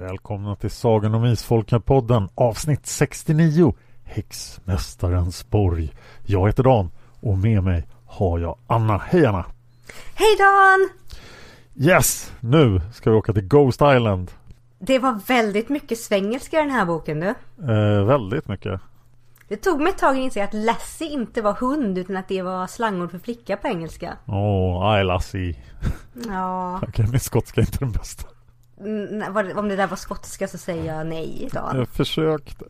Välkomna till Sagan om Isfolket-podden avsnitt 69 Häxmästarens borg. Jag heter Dan och med mig har jag Anna. Hej Anna! Hej Dan! Yes! Nu ska vi åka till Ghost Island. Det var väldigt mycket svengelska i den här boken du. Eh, väldigt mycket. Det tog mig ett tag att inse att Lassie inte var hund utan att det var slangord för flicka på engelska. Åh, oh, I Lassie. Ja, Okej, min skotska är inte den bästa. Om det där var skotska så säger jag nej Dan. Jag försökte.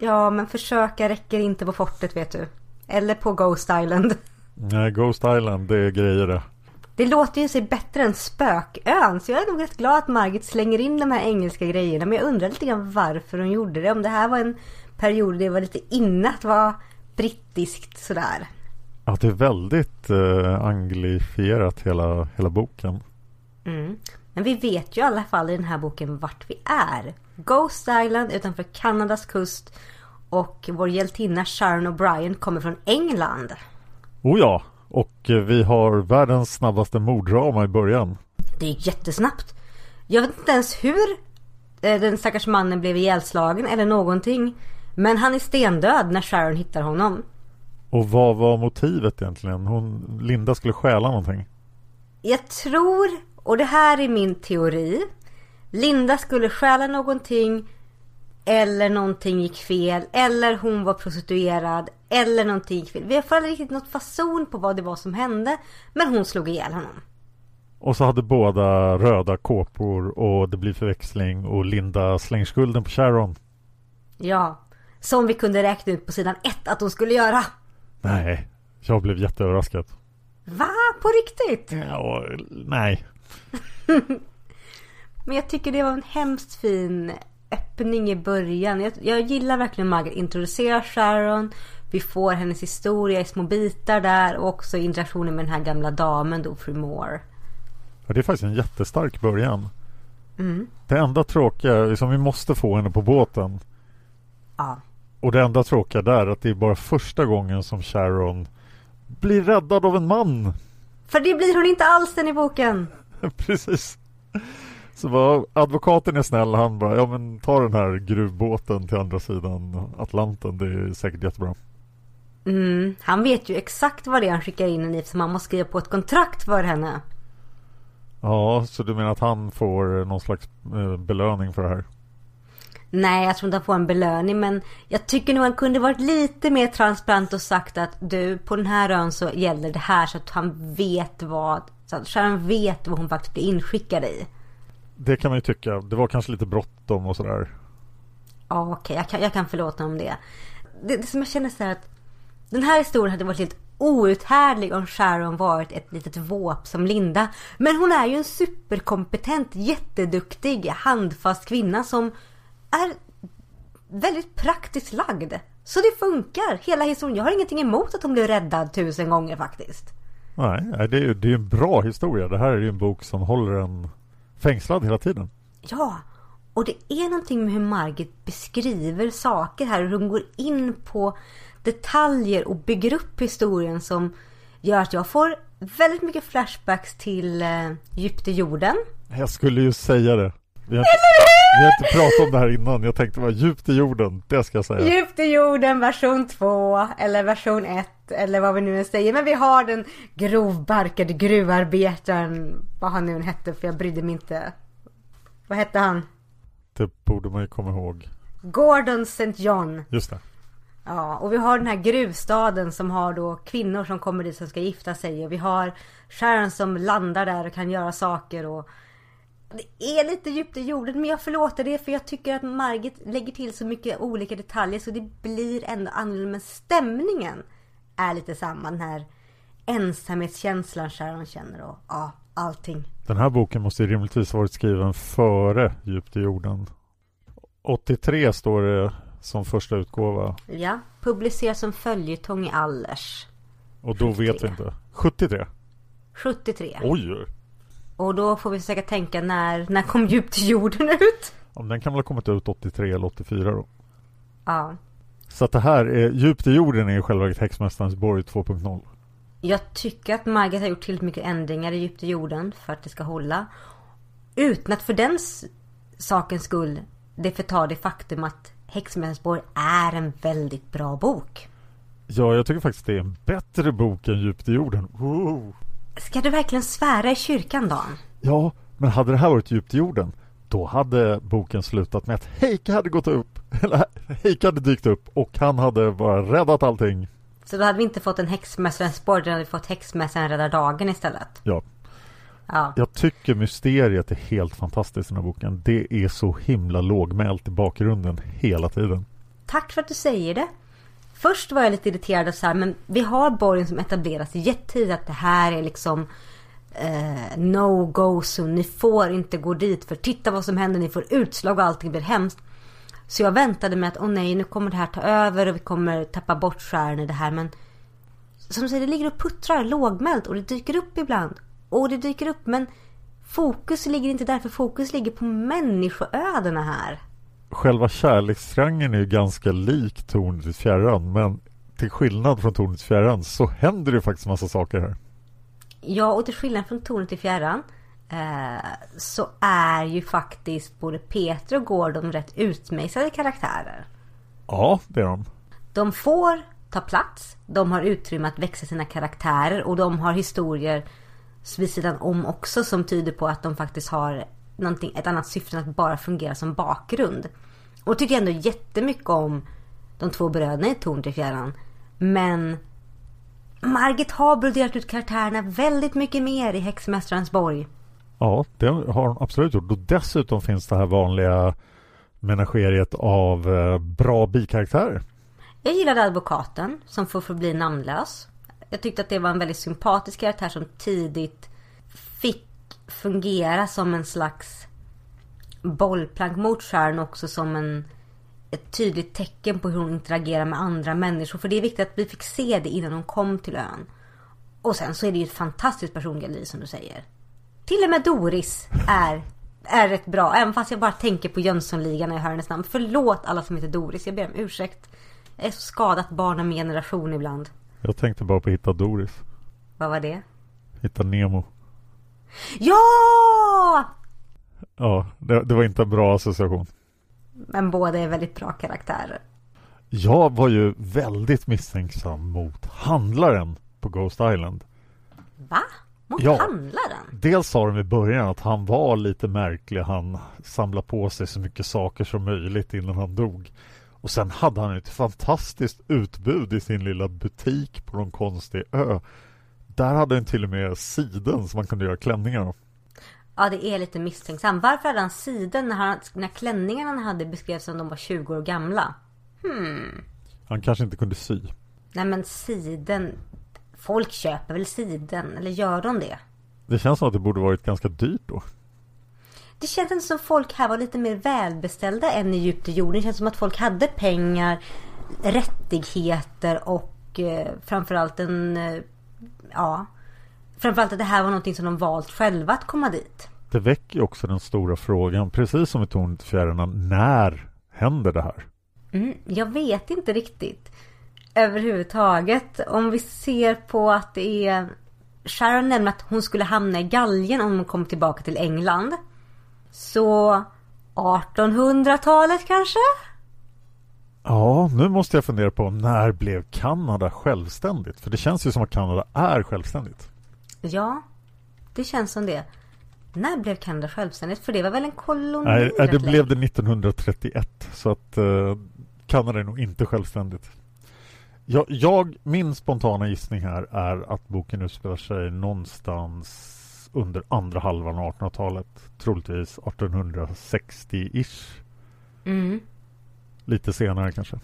Ja, men försöka räcker inte på fortet vet du. Eller på Ghost Island. Nej, Ghost Island, det är grejer det. Det låter ju sig bättre än Spökön. Så jag är nog rätt glad att Margit slänger in de här engelska grejerna. Men jag undrar lite grann varför hon gjorde det. Om det här var en period det var lite inne att vara brittiskt sådär. Ja, det är väldigt eh, anglifierat hela, hela boken. Mm. Men vi vet ju i alla fall i den här boken vart vi är. Ghost Island utanför Kanadas kust. Och vår hjältinna Sharon O'Brien kommer från England. Oh ja, och vi har världens snabbaste morddrama i början. Det gick jättesnabbt. Jag vet inte ens hur eh, den stackars mannen blev ihjälslagen eller någonting. Men han är stendöd när Sharon hittar honom. Och vad var motivet egentligen? Hon, Linda skulle stjäla någonting. Jag tror, och det här är min teori. Linda skulle stjäla någonting. Eller någonting gick fel. Eller hon var prostituerad. Eller någonting gick fel. Vi har aldrig riktigt något fason på vad det var som hände. Men hon slog ihjäl honom. Och så hade båda röda kåpor och det blir förväxling och Linda slänger skulden på Sharon. Ja. Som vi kunde räkna ut på sidan ett att hon skulle göra. Nej, jag blev jätteöverraskad. Va? På riktigt? Ja, nej. Men jag tycker det var en hemskt fin öppning i början. Jag, jag gillar verkligen Margaret introducerar Sharon. Vi får hennes historia i små bitar där och också interaktionen med den här gamla damen då, fru Moore. Ja, det är faktiskt en jättestark början. Mm. Det enda tråkiga är som vi måste få henne på båten. Ja. Och det enda tråkiga där är att det är bara första gången som Sharon blir räddad av en man. För det blir hon inte alls den i boken. Precis. Så bara, advokaten är snäll. Han bara, ja men ta den här gruvbåten till andra sidan Atlanten. Det är säkert jättebra. Mm. Han vet ju exakt vad det är han skickar in henne i för man måste skriva på ett kontrakt för henne. Ja, så du menar att han får någon slags eh, belöning för det här? Nej, jag tror inte han får en belöning men jag tycker nog han kunde varit lite mer transparent och sagt att du, på den här ön så gäller det här så att han vet vad, så att Sharon vet vad hon faktiskt blir inskickad i. Det kan man ju tycka. Det var kanske lite bråttom och sådär. Ja, okej, jag, kan, jag kan förlåta honom det. det. Det som jag känner så här att den här historien hade varit helt outhärdlig om Sharon varit ett litet våp som Linda. Men hon är ju en superkompetent, jätteduktig, handfast kvinna som är väldigt praktiskt lagd. Så det funkar, hela historien. Jag har ingenting emot att hon blir räddad tusen gånger faktiskt. Nej, det är ju det är en bra historia. Det här är ju en bok som håller en fängslad hela tiden. Ja, och det är någonting med hur Margit beskriver saker här. Hur hon går in på detaljer och bygger upp historien som gör att jag får väldigt mycket flashbacks till eh, djupt i jorden. Jag skulle ju säga det. Vi har, inte, vi har inte pratat om det här innan. Jag tänkte vara djupt i jorden. Det ska jag säga. Djupt i jorden version 2 eller version 1 eller vad vi nu än säger. Men vi har den grovbarkade gruvarbetaren. Vad han nu än hette för jag brydde mig inte. Vad hette han? Det borde man ju komma ihåg. Gordon St. John. Just det. Ja, och vi har den här gruvstaden som har då kvinnor som kommer dit som ska gifta sig. Och vi har Sharon som landar där och kan göra saker och... Det är lite djupt i jorden men jag förlåter det för jag tycker att Margit lägger till så mycket olika detaljer så det blir ändå annorlunda. Men stämningen är lite samma. Den här ensamhetskänslan Sharon känner och ja, allting. Den här boken måste rimligtvis varit skriven före Djupt i jorden. 83 står det som första utgåva. Ja, publiceras som följetong i Allers. Och då 73. vet vi inte. 73? 73. Oj! Och då får vi försöka tänka när, när kom Djupt i jorden ut? Ja, den kan väl ha kommit ut 83 eller 84 då. Ja. Så att det här är Djupt i jorden är i själva verket Häxmästarens borg 2.0. Jag tycker att Margit har gjort tillräckligt mycket ändringar i Djupt i jorden för att det ska hålla. Utan att för den sakens skull det förtar det faktum att Häxmästarens borg är en väldigt bra bok. Ja, jag tycker faktiskt det är en bättre bok än Djupt i jorden. Wow. Ska du verkligen svära i kyrkan, Dan? Ja, men hade det här varit Djupt i jorden då hade boken slutat med att Heike hade gått upp, eller Heike hade dykt upp och han hade bara räddat allting. Så då hade vi inte fått en häxmästarens spår, då hade vi fått häxmästaren räddar dagen istället. Ja. ja. Jag tycker mysteriet är helt fantastiskt i den här boken. Det är så himla lågmält i bakgrunden hela tiden. Tack för att du säger det. Först var jag lite irriterad och så här, men vi har borgen som etableras jättetidigt att det här är liksom eh, no go zone. Ni får inte gå dit för titta vad som händer. Ni får utslag och allting blir hemskt. Så jag väntade med att åh nej nu kommer det här ta över och vi kommer tappa bort skären i det här. Men som du säger det ligger och puttrar lågmält och det dyker upp ibland. Och det dyker upp men fokus ligger inte där för fokus ligger på människoödena här. Själva kärlekstriangeln är ju ganska lik tornet i fjärran men till skillnad från tornet i fjärran så händer det faktiskt massa saker här. Ja, och till skillnad från tornet i fjärran eh, så är ju faktiskt både Peter och Gordon rätt utmejslade karaktärer. Ja, det är de. De får ta plats, de har utrymme att växa sina karaktärer och de har historier vid sidan om också som tyder på att de faktiskt har ett annat syfte än att bara fungera som bakgrund. Och jag tycker ändå jättemycket om de två bröderna i Tornet i fjärran. Men Margit har broderat ut karaktärerna väldigt mycket mer i Häxmästarens borg. Ja, det har hon absolut gjort. Och dessutom finns det här vanliga menageriet av eh, bra bikaraktärer. Jag gillade advokaten som får förbli namnlös. Jag tyckte att det var en väldigt sympatisk karaktär som tidigt fick fungera som en slags bollplank mot Sharon också som en ett tydligt tecken på hur hon interagerar med andra människor. För det är viktigt att vi fick se det innan hon kom till ön. Och sen så är det ju ett fantastiskt persongalleri som du säger. Till och med Doris är, är rätt bra. Även fast jag bara tänker på Jönssonligan när jag hör hennes namn. Förlåt alla som heter Doris. Jag ber om ursäkt. Jag är så skadat barn av min generation ibland. Jag tänkte bara på Hitta Doris. Vad var det? Hitta Nemo. Ja! Ja, det, det var inte en bra association. Men båda är väldigt bra karaktärer. Jag var ju väldigt misstänksam mot handlaren på Ghost Island. Va? Mot ja, handlaren? Dels sa de i början att han var lite märklig. Han samlade på sig så mycket saker som möjligt innan han dog. Och sen hade han ett fantastiskt utbud i sin lilla butik på någon konstig ö. Där hade han till och med siden som man kunde göra klänningar av. Ja, det är lite misstänksam. Varför hade han siden när, han, när klänningarna han hade beskrevs som de var 20 år gamla? Hmm. Han kanske inte kunde sy. Nej, men siden. Folk köper väl siden? Eller gör de det? Det känns som att det borde varit ganska dyrt då. Det känns inte som folk här var lite mer välbeställda än i djupt i jorden. Det känns som att folk hade pengar, rättigheter och eh, framförallt en... Eh, ja, Framförallt att det här var någonting som de valt själva att komma dit. Det väcker också den stora frågan, precis som i Tornet i fjärrarna, när händer det här? Mm, jag vet inte riktigt överhuvudtaget. Om vi ser på att det är Sharon nämnde att hon skulle hamna i galgen om hon kom tillbaka till England. Så 1800-talet kanske? Ja, nu måste jag fundera på när blev Kanada självständigt? För det känns ju som att Kanada är självständigt. Ja, det känns som det. När blev Kanada självständigt? För det var väl en koloni? Nej, det blev det 1931. Så att eh, Kanada är nog inte självständigt. Jag, jag, min spontana gissning här är att boken utspelar sig någonstans under andra halvan av 1800-talet. Troligtvis 1860-ish. Mm. Lite senare kanske.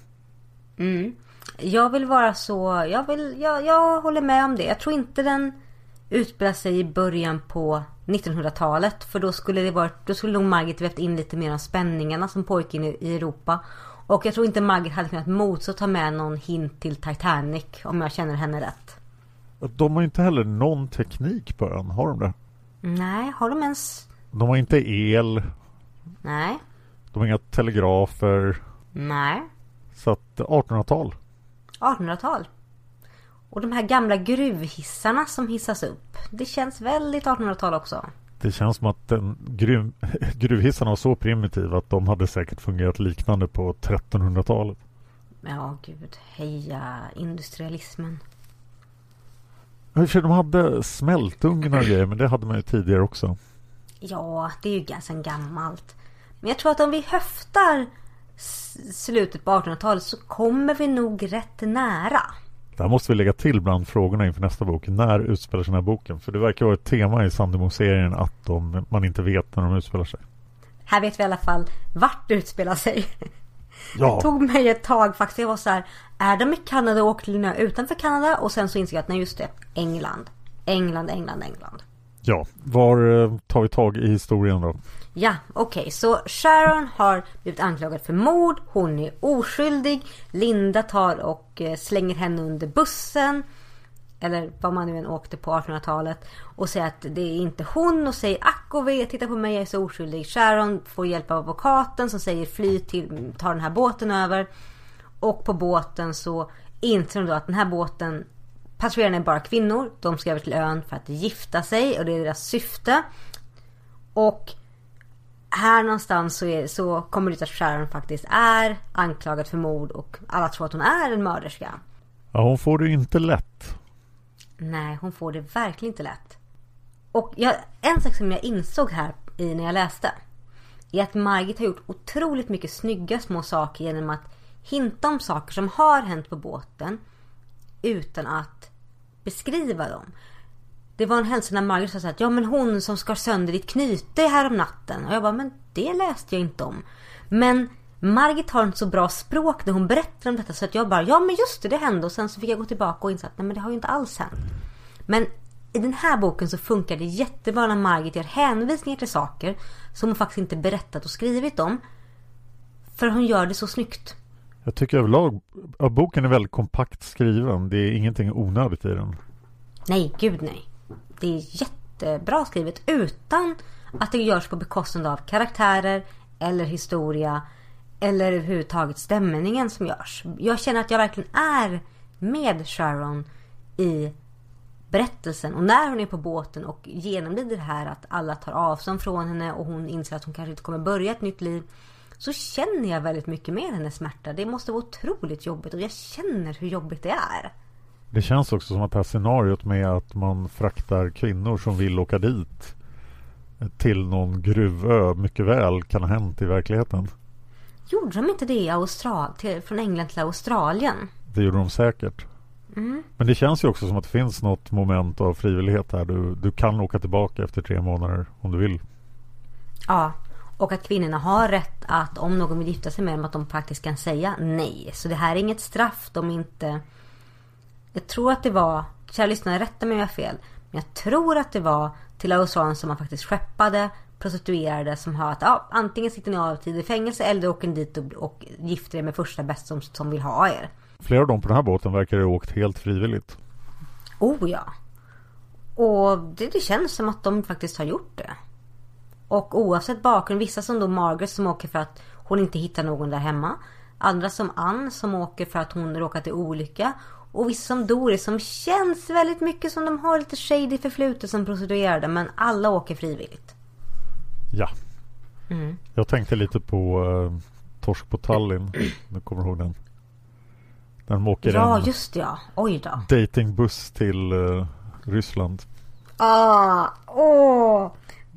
Mm. Jag vill vara så, jag, vill, jag, jag håller med om det. Jag tror inte den utspelar sig i början på 1900-talet. För då skulle det varit, då skulle nog Margit vävt in lite mer av spänningarna som pågick in i Europa. Och jag tror inte Margit hade kunnat motstå ta med någon hint till Titanic om jag känner henne rätt. De har inte heller någon teknik på ön, har de det? Nej, har de ens... De har inte el. Nej. De har inga telegrafer. Nej. Så att 1800-tal. 1800-tal. Och de här gamla gruvhissarna som hissas upp. Det känns väldigt 1800-tal också. Det känns som att den gruv, gruvhissarna var så primitiva att de hade säkert fungerat liknande på 1300-talet. Ja, gud. Heja industrialismen. De hade smältugnar och grejer, men det hade man ju tidigare också. Ja, det är ju ganska gammalt. Men jag tror att om vi höftar slutet på 1800-talet så kommer vi nog rätt nära. Där måste vi lägga till bland frågorna inför nästa bok. När utspelar sig den här boken? För det verkar vara ett tema i Sandemo-serien att de, man inte vet när de utspelar sig. Här vet vi i alla fall vart det utspelar sig. Ja. Det tog mig ett tag faktiskt. Jag var så här, är de i Kanada och åker ö utanför Kanada? Och sen så insåg jag att nej just det, England. England, England, England. Ja, var eh, tar vi tag i historien då? Ja, okej. Okay. Så Sharon har blivit anklagad för mord. Hon är oskyldig. Linda tar och eh, slänger henne under bussen. Eller vad man nu än åkte på 1800-talet. Och säger att det är inte hon. Och säger ack och ve, titta på mig, jag är så oskyldig. Sharon får hjälp av advokaten som säger fly till, ta den här båten över. Och på båten så inser de då att den här båten Patrullerarna är bara kvinnor. De ska över till ön för att gifta sig och det är deras syfte. Och här någonstans så, är, så kommer det ut att Sharon faktiskt är anklagad för mord och alla tror att hon är en mörderska. Ja, hon får det inte lätt. Nej, hon får det verkligen inte lätt. Och jag, en sak som jag insåg här i när jag läste är att Margit har gjort otroligt mycket snygga små saker genom att hinta om saker som har hänt på båten utan att beskriva dem. Det var en händelse när Margaret sa att ja men hon som skar sönder ditt knyte här om natten. Och jag bara, men det läste jag inte om. Men Margit har en så bra språk när hon berättar om detta så att jag bara, ja men just det, det hände. Och sen så fick jag gå tillbaka och inse att nej men det har ju inte alls hänt. Men i den här boken så funkar det jättebra när Margit gör hänvisningar till saker som hon faktiskt inte berättat och skrivit om. För hon gör det så snyggt. Jag tycker överlag att boken är väldigt kompakt skriven. Det är ingenting onödigt i den. Nej, gud nej. Det är jättebra skrivet utan att det görs på bekostnad av karaktärer eller historia eller överhuvudtaget stämningen som görs. Jag känner att jag verkligen är med Sharon i berättelsen. Och när hon är på båten och genomlider det här att alla tar avstånd från henne och hon inser att hon kanske inte kommer börja ett nytt liv. Så känner jag väldigt mycket med hennes smärta. Det måste vara otroligt jobbigt och jag känner hur jobbigt det är. Det känns också som att det här scenariot med att man fraktar kvinnor som vill åka dit till någon gruvö mycket väl kan ha hänt i verkligheten. Gjorde de inte det i Austral till, från England till Australien? Det gjorde de säkert. Mm. Men det känns ju också som att det finns något moment av frivillighet här. Du, du kan åka tillbaka efter tre månader om du vill. Ja, och att kvinnorna har rätt att om någon vill gifta sig med dem att de faktiskt kan säga nej. Så det här är inget straff. De inte jag tror att det var, kära lyssnare rätta mig om jag har fel. Men jag tror att det var till Australien som man faktiskt skeppade prostituerade som har att ja, antingen sitter ni av tid i fängelse eller åker ni dit och, och gifter er med första bäst som, som vill ha er. Flera av dem på den här båten verkar ha åkt helt frivilligt. Oh ja. Och det, det känns som att de faktiskt har gjort det. Och oavsett bakgrund, vissa som då Margaret som åker för att hon inte hittar någon där hemma. Andra som Ann som åker för att hon råkat i olycka. Och vissa som Doris som känns väldigt mycket som de har lite shady förflutet som prostituerade. Men alla åker frivilligt. Ja. Mm. Jag tänkte lite på uh, Torsk på Tallinn. Du kommer ihåg den? Den åker Ja, en just ja. Oj då. Datingbuss till uh, Ryssland. Ah, åh!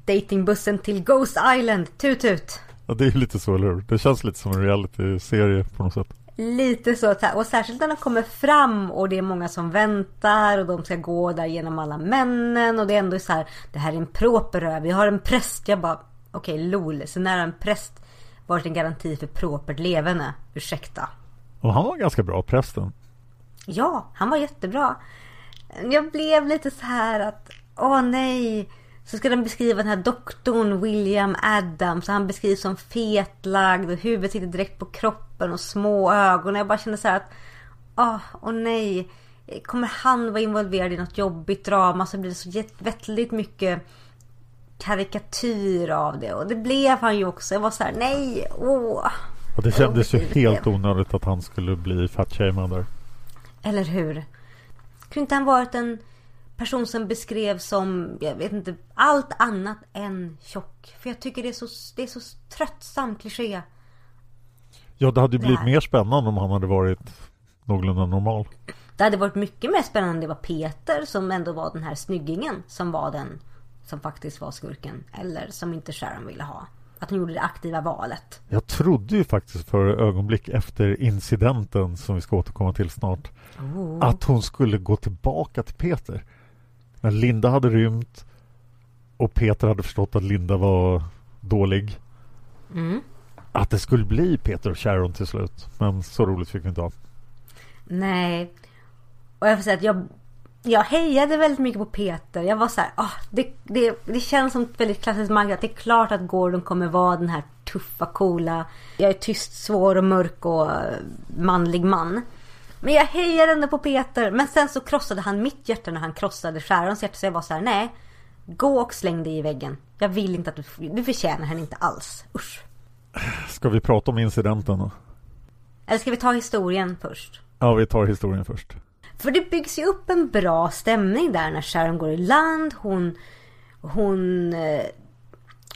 Datingbussen till Ghost Island. Tut tut. Ja, det är lite så, eller hur? Det känns lite som en reality-serie på något sätt. Lite så. Och särskilt när de kommer fram och det är många som väntar och de ska gå där genom alla männen. Och det är ändå så här. Det här är en proper Vi har en präst. Jag bara. Okej, okay, LOL. Så när en präst varit en garanti för propert levande. Ursäkta. Och han var ganska bra, prästen. Ja, han var jättebra. Jag blev lite så här att. Åh nej. Så ska de beskriva den här doktorn William Adams. Han beskrivs som fetlagd och huvudet sitter direkt på kroppen och små ögon. Jag bara kände så här att, åh, åh nej. Kommer han vara involverad i något jobbigt drama så blir det så väldigt mycket karikatyr av det. Och det blev han ju också. Jag var så här, nej, åh. Och det kändes ju helt onödigt att han skulle bli fatshamead där. Eller hur? Kunde inte han varit en person som beskrevs som, jag vet inte, allt annat än tjock. För jag tycker det är så, det är så tröttsam kliché. Ja, det hade ju blivit mer spännande om han hade varit någorlunda normal. Det hade varit mycket mer spännande om det var Peter som ändå var den här snyggingen som var den som faktiskt var skurken. Eller som inte Sharon ville ha. Att hon gjorde det aktiva valet. Jag trodde ju faktiskt för ögonblick efter incidenten som vi ska återkomma till snart. Oh. Att hon skulle gå tillbaka till Peter. När Linda hade rymt och Peter hade förstått att Linda var dålig. Mm. Att det skulle bli Peter och Sharon till slut. Men så roligt fick vi inte ha. Nej. Och jag får säga att jag, jag hejade väldigt mycket på Peter. Jag var så här, oh, det, det, det känns som ett väldigt klassiskt Margaret. Det är klart att Gordon kommer vara den här tuffa, coola. Jag är tyst, svår och mörk och eh, manlig man. Men jag hejade ändå på Peter. Men sen så krossade han mitt hjärta när han krossade Sharons hjärta. Så jag var så här, nej. Gå och släng dig i väggen. Jag vill inte att du, du förtjänar henne inte alls. Usch. Ska vi prata om incidenten då? Eller ska vi ta historien först? Ja, vi tar historien först. För det byggs ju upp en bra stämning där när Sharon går i land. Hon, hon eh,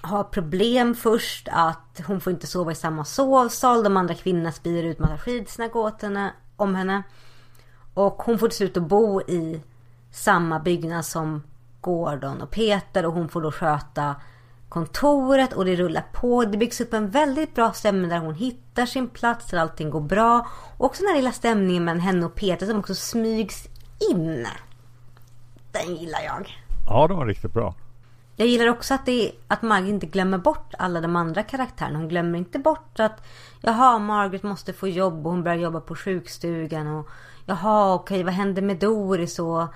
har problem först att hon får inte sova i samma sovsal. De andra kvinnorna sprider ut massa skitsnack åt henne om henne. Och hon får till slut att bo i samma byggnad som Gordon och Peter och hon får då sköta kontoret och det rullar på. Det byggs upp en väldigt bra stämning där hon hittar sin plats, där allting går bra. Och också den här lilla stämningen mellan henne och Peter som också smygs in. Den gillar jag. Ja, den var riktigt bra. Jag gillar också att, det, att Maggie inte glömmer bort alla de andra karaktärerna. Hon glömmer inte bort att jaha, Margaret måste få jobb och hon börjar jobba på sjukstugan. Och jaha, okej, vad händer med Doris och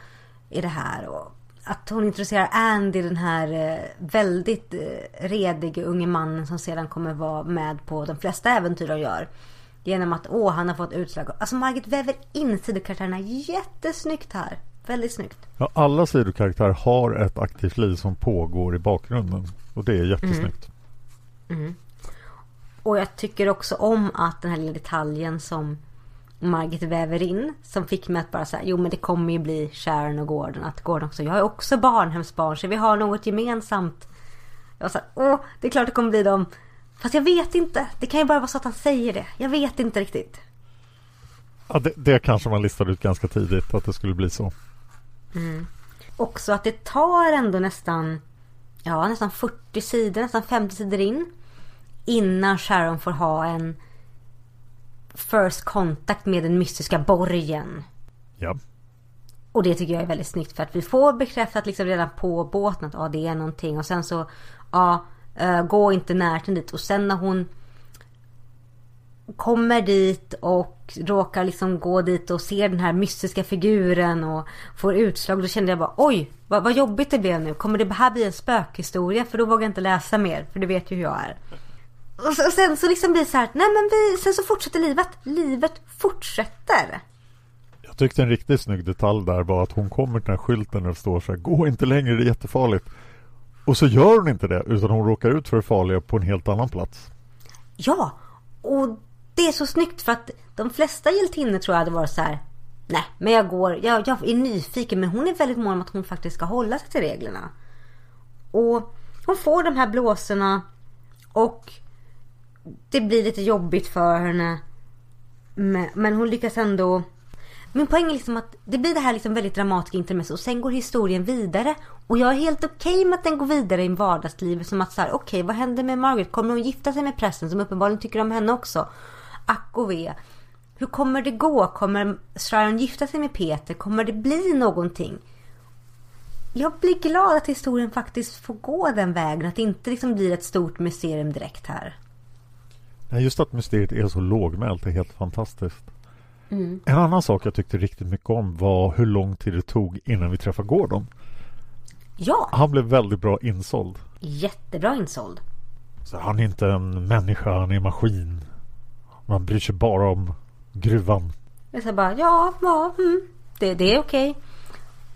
i det här? Och att hon introducerar Andy, den här eh, väldigt eh, rediga unge mannen som sedan kommer vara med på de flesta äventyr de gör. Genom att, åh, han har fått utslag. Alltså Margit väver in sidokaraktärerna jättesnyggt här. Väldigt snyggt. Ja, alla sidokaraktärer har ett aktivt liv som pågår i bakgrunden. Och det är jättesnyggt. Mm. Mm. Och jag tycker också om att den här lilla detaljen som Margit väver in. Som fick mig att bara säga, jo men det kommer ju bli Sharon och Gordon. Att Gordon också, jag är också barnhemsbarn så vi har något gemensamt. Jag var så här, åh, det är klart det kommer bli dem. Fast jag vet inte. Det kan ju bara vara så att han säger det. Jag vet inte riktigt. Ja, det, det kanske man listade ut ganska tidigt att det skulle bli så. Mm. Också att det tar ändå nästan, ja nästan 40 sidor, nästan 50 sidor in. Innan Sharon får ha en first contact med den mystiska borgen. Ja. Och det tycker jag är väldigt snyggt för att vi får bekräftat liksom redan på båten att ja, det är någonting och sen så ja, uh, gå inte närheten dit och sen när hon kommer dit och råkar liksom gå dit och ser den här mystiska figuren och får utslag. Då kände jag bara oj, vad, vad jobbigt det blev nu. Kommer det här bli en spökhistoria? För då vågar jag inte läsa mer. För du vet ju hur jag är. Och, sen så liksom blir det så här, nej men vi, sen så fortsätter livet. Livet fortsätter. Jag tyckte en riktigt snygg detalj där var att hon kommer till den här skylten där det står så här, gå inte längre, det är jättefarligt. Och så gör hon inte det, utan hon råkar ut för det farliga på en helt annan plats. Ja, och det är så snyggt för att de flesta hjältinnor tror jag hade varit så här, nej, men jag går, jag, jag är nyfiken, men hon är väldigt mån om att hon faktiskt ska hålla sig till reglerna. Och hon får de här blåsorna och det blir lite jobbigt för henne. Men hon lyckas ändå. Min poäng är liksom att det blir det här liksom väldigt dramatiska intermezzo och sen går historien vidare. Och jag är helt okej okay med att den går vidare i vardagslivet. Som att så här, okej okay, vad händer med Margaret? Kommer hon gifta sig med prästen som uppenbarligen tycker om henne också? Ack och ve. Hur kommer det gå? Kommer Sharon gifta sig med Peter? Kommer det bli någonting? Jag blir glad att historien faktiskt får gå den vägen. Att det inte liksom blir ett stort mysterium direkt här. Just att mysteriet är så lågmält är helt fantastiskt. Mm. En annan sak jag tyckte riktigt mycket om var hur lång tid det tog innan vi träffade Gordon. Ja. Han blev väldigt bra insåld. Jättebra insåld. Så han är inte en människa, han är en maskin. Man bryr sig bara om gruvan. Jag sa bara, ja, ja, mm, det, det är okej.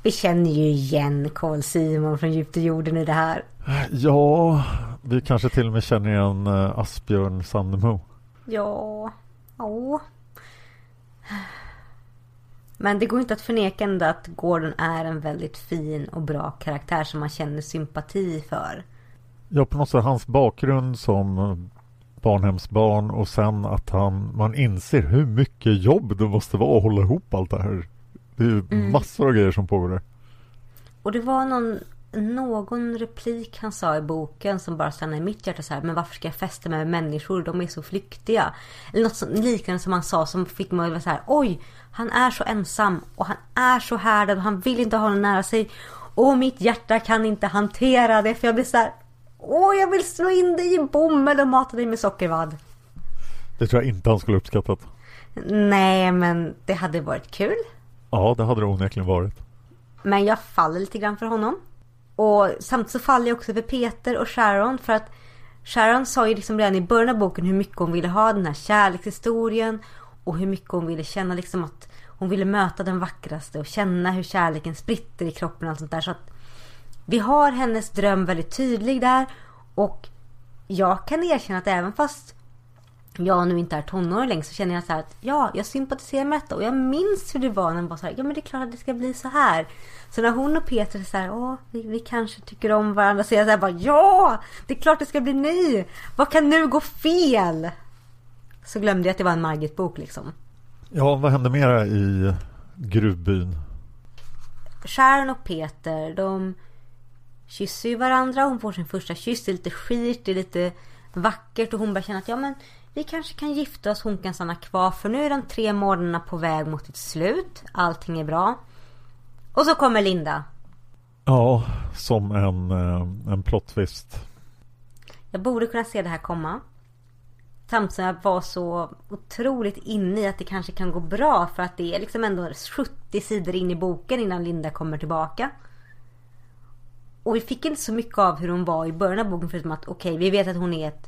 Vi känner ju igen Carl Simon från djupt i jorden i det här. Ja, vi kanske till och med känner igen uh, Asbjörn Sandemo. Ja, ja. Men det går inte att förneka ändå att Gordon är en väldigt fin och bra karaktär som man känner sympati för. Ja, på något sätt hans bakgrund som barnhemsbarn och sen att han, man inser hur mycket jobb det måste vara att hålla ihop allt det här. Det är ju mm. massor av grejer som pågår där. Och det var någon, någon replik han sa i boken som bara stannade i mitt hjärta så här. Men varför ska jag fästa mig med människor? De är så flyktiga. Eller något liknande som han sa som fick mig att vara så här. Oj, han är så ensam och han är så härdad och han vill inte ha någon nära sig. Och mitt hjärta kan inte hantera det för jag blir så här. Åh, jag vill slå in dig i bomull och mata dig med sockervadd. Det tror jag inte han skulle uppskattat. Nej, men det hade varit kul. Ja, det hade det onekligen varit. Men jag faller lite grann för honom. Och samtidigt så faller jag också för Peter och Sharon för att Sharon sa ju liksom redan i början av boken hur mycket hon ville ha den här kärlekshistorien och hur mycket hon ville känna liksom att hon ville möta den vackraste och känna hur kärleken spritter i kroppen och allt sånt där. Så att vi har hennes dröm väldigt tydlig där och jag kan erkänna att även fast jag nu inte är tonåring längre så känner jag så här att ja, jag sympatiserar med detta och jag minns hur det var när man var så här, ja men det är klart att det ska bli så här. Så när hon och Peter är så här, åh, vi, vi kanske tycker om varandra så är jag så här bara, ja, det är klart det ska bli ni. Vad kan nu gå fel? Så glömde jag att det var en Margit-bok liksom. Ja, vad hände mera i gruvbyn? Sharon och Peter, de kysser ju varandra. Hon får sin första kyss. Det är lite skit, det är lite vackert och hon börjar känna att ja men vi kanske kan gifta oss, hon kan stanna kvar för nu är de tre månaderna på väg mot ett slut. Allting är bra. Och så kommer Linda. Ja, som en, eh, en plot twist. Jag borde kunna se det här komma. Samtidigt som jag var så otroligt inne i att det kanske kan gå bra för att det är liksom ändå 70 sidor in i boken innan Linda kommer tillbaka. Och vi fick inte så mycket av hur hon var i början av boken förutom att okej, okay, vi vet att hon är ett,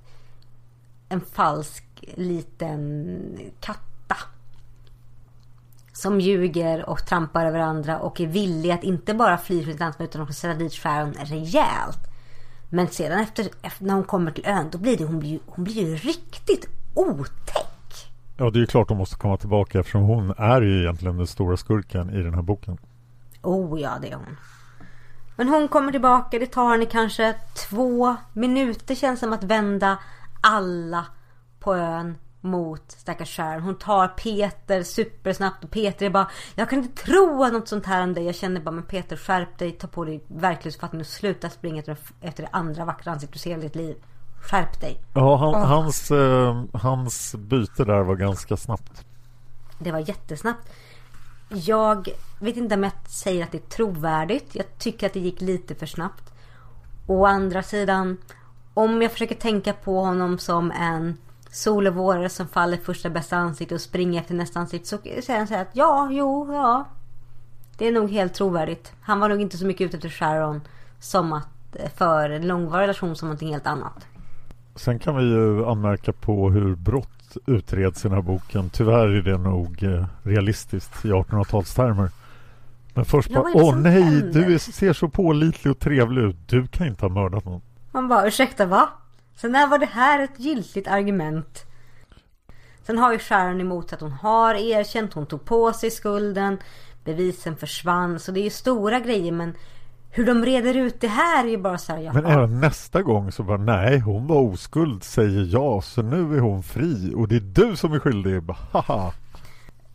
en falsk liten katta. Som ljuger och trampar över andra och är villig att inte bara fly från sitt ansvar utan också sätta dit Sharon rejält. Men sedan efter, efter, när hon kommer till ön då blir det, hon blir, hon blir ju riktigt otäck. Ja, det är ju klart hon måste komma tillbaka eftersom hon är ju egentligen den stora skurken i den här boken. Oh ja, det är hon. Men hon kommer tillbaka. Det tar henne kanske två minuter känns som att vända alla på ön mot stackars Sharon. Hon tar Peter supersnabbt och Peter är bara Jag kan inte tro att något sånt här om dig. Jag känner bara men Peter skärp dig. Ta på dig verklighetsfattning och sluta springa efter det andra vackra ansiktet du ser i ditt liv. Skärp dig. Ja, han, oh. hans, eh, hans byte där var ganska snabbt. Det var jättesnabbt. Jag vet inte om jag säger att det är trovärdigt. Jag tycker att det gick lite för snabbt. Å andra sidan, om jag försöker tänka på honom som en sol och vårare som faller första bästa ansikte och springer efter nästa ansikte så säger han så att ja, jo, ja. Det är nog helt trovärdigt. Han var nog inte så mycket ute efter Sharon som att för en långvarig relation som någonting helt annat. Sen kan vi ju anmärka på hur brott utreds i den här boken. Tyvärr är det nog eh, realistiskt i 1800-talstermer. Men först bara, åh nej, händer? du ser så pålitlig och trevlig ut. Du kan inte ha mördat någon. Man bara, ursäkta va? Så när var det här ett giltigt argument? Sen har ju Sharon emot att hon har erkänt, hon tog på sig skulden, bevisen försvann. Så det är ju stora grejer men hur de reder ut det här är ju bara så här, jaha. Men även nästa gång så bara nej, hon var oskuld, säger jag, så nu är hon fri och det är du som är skyldig. Bara, haha.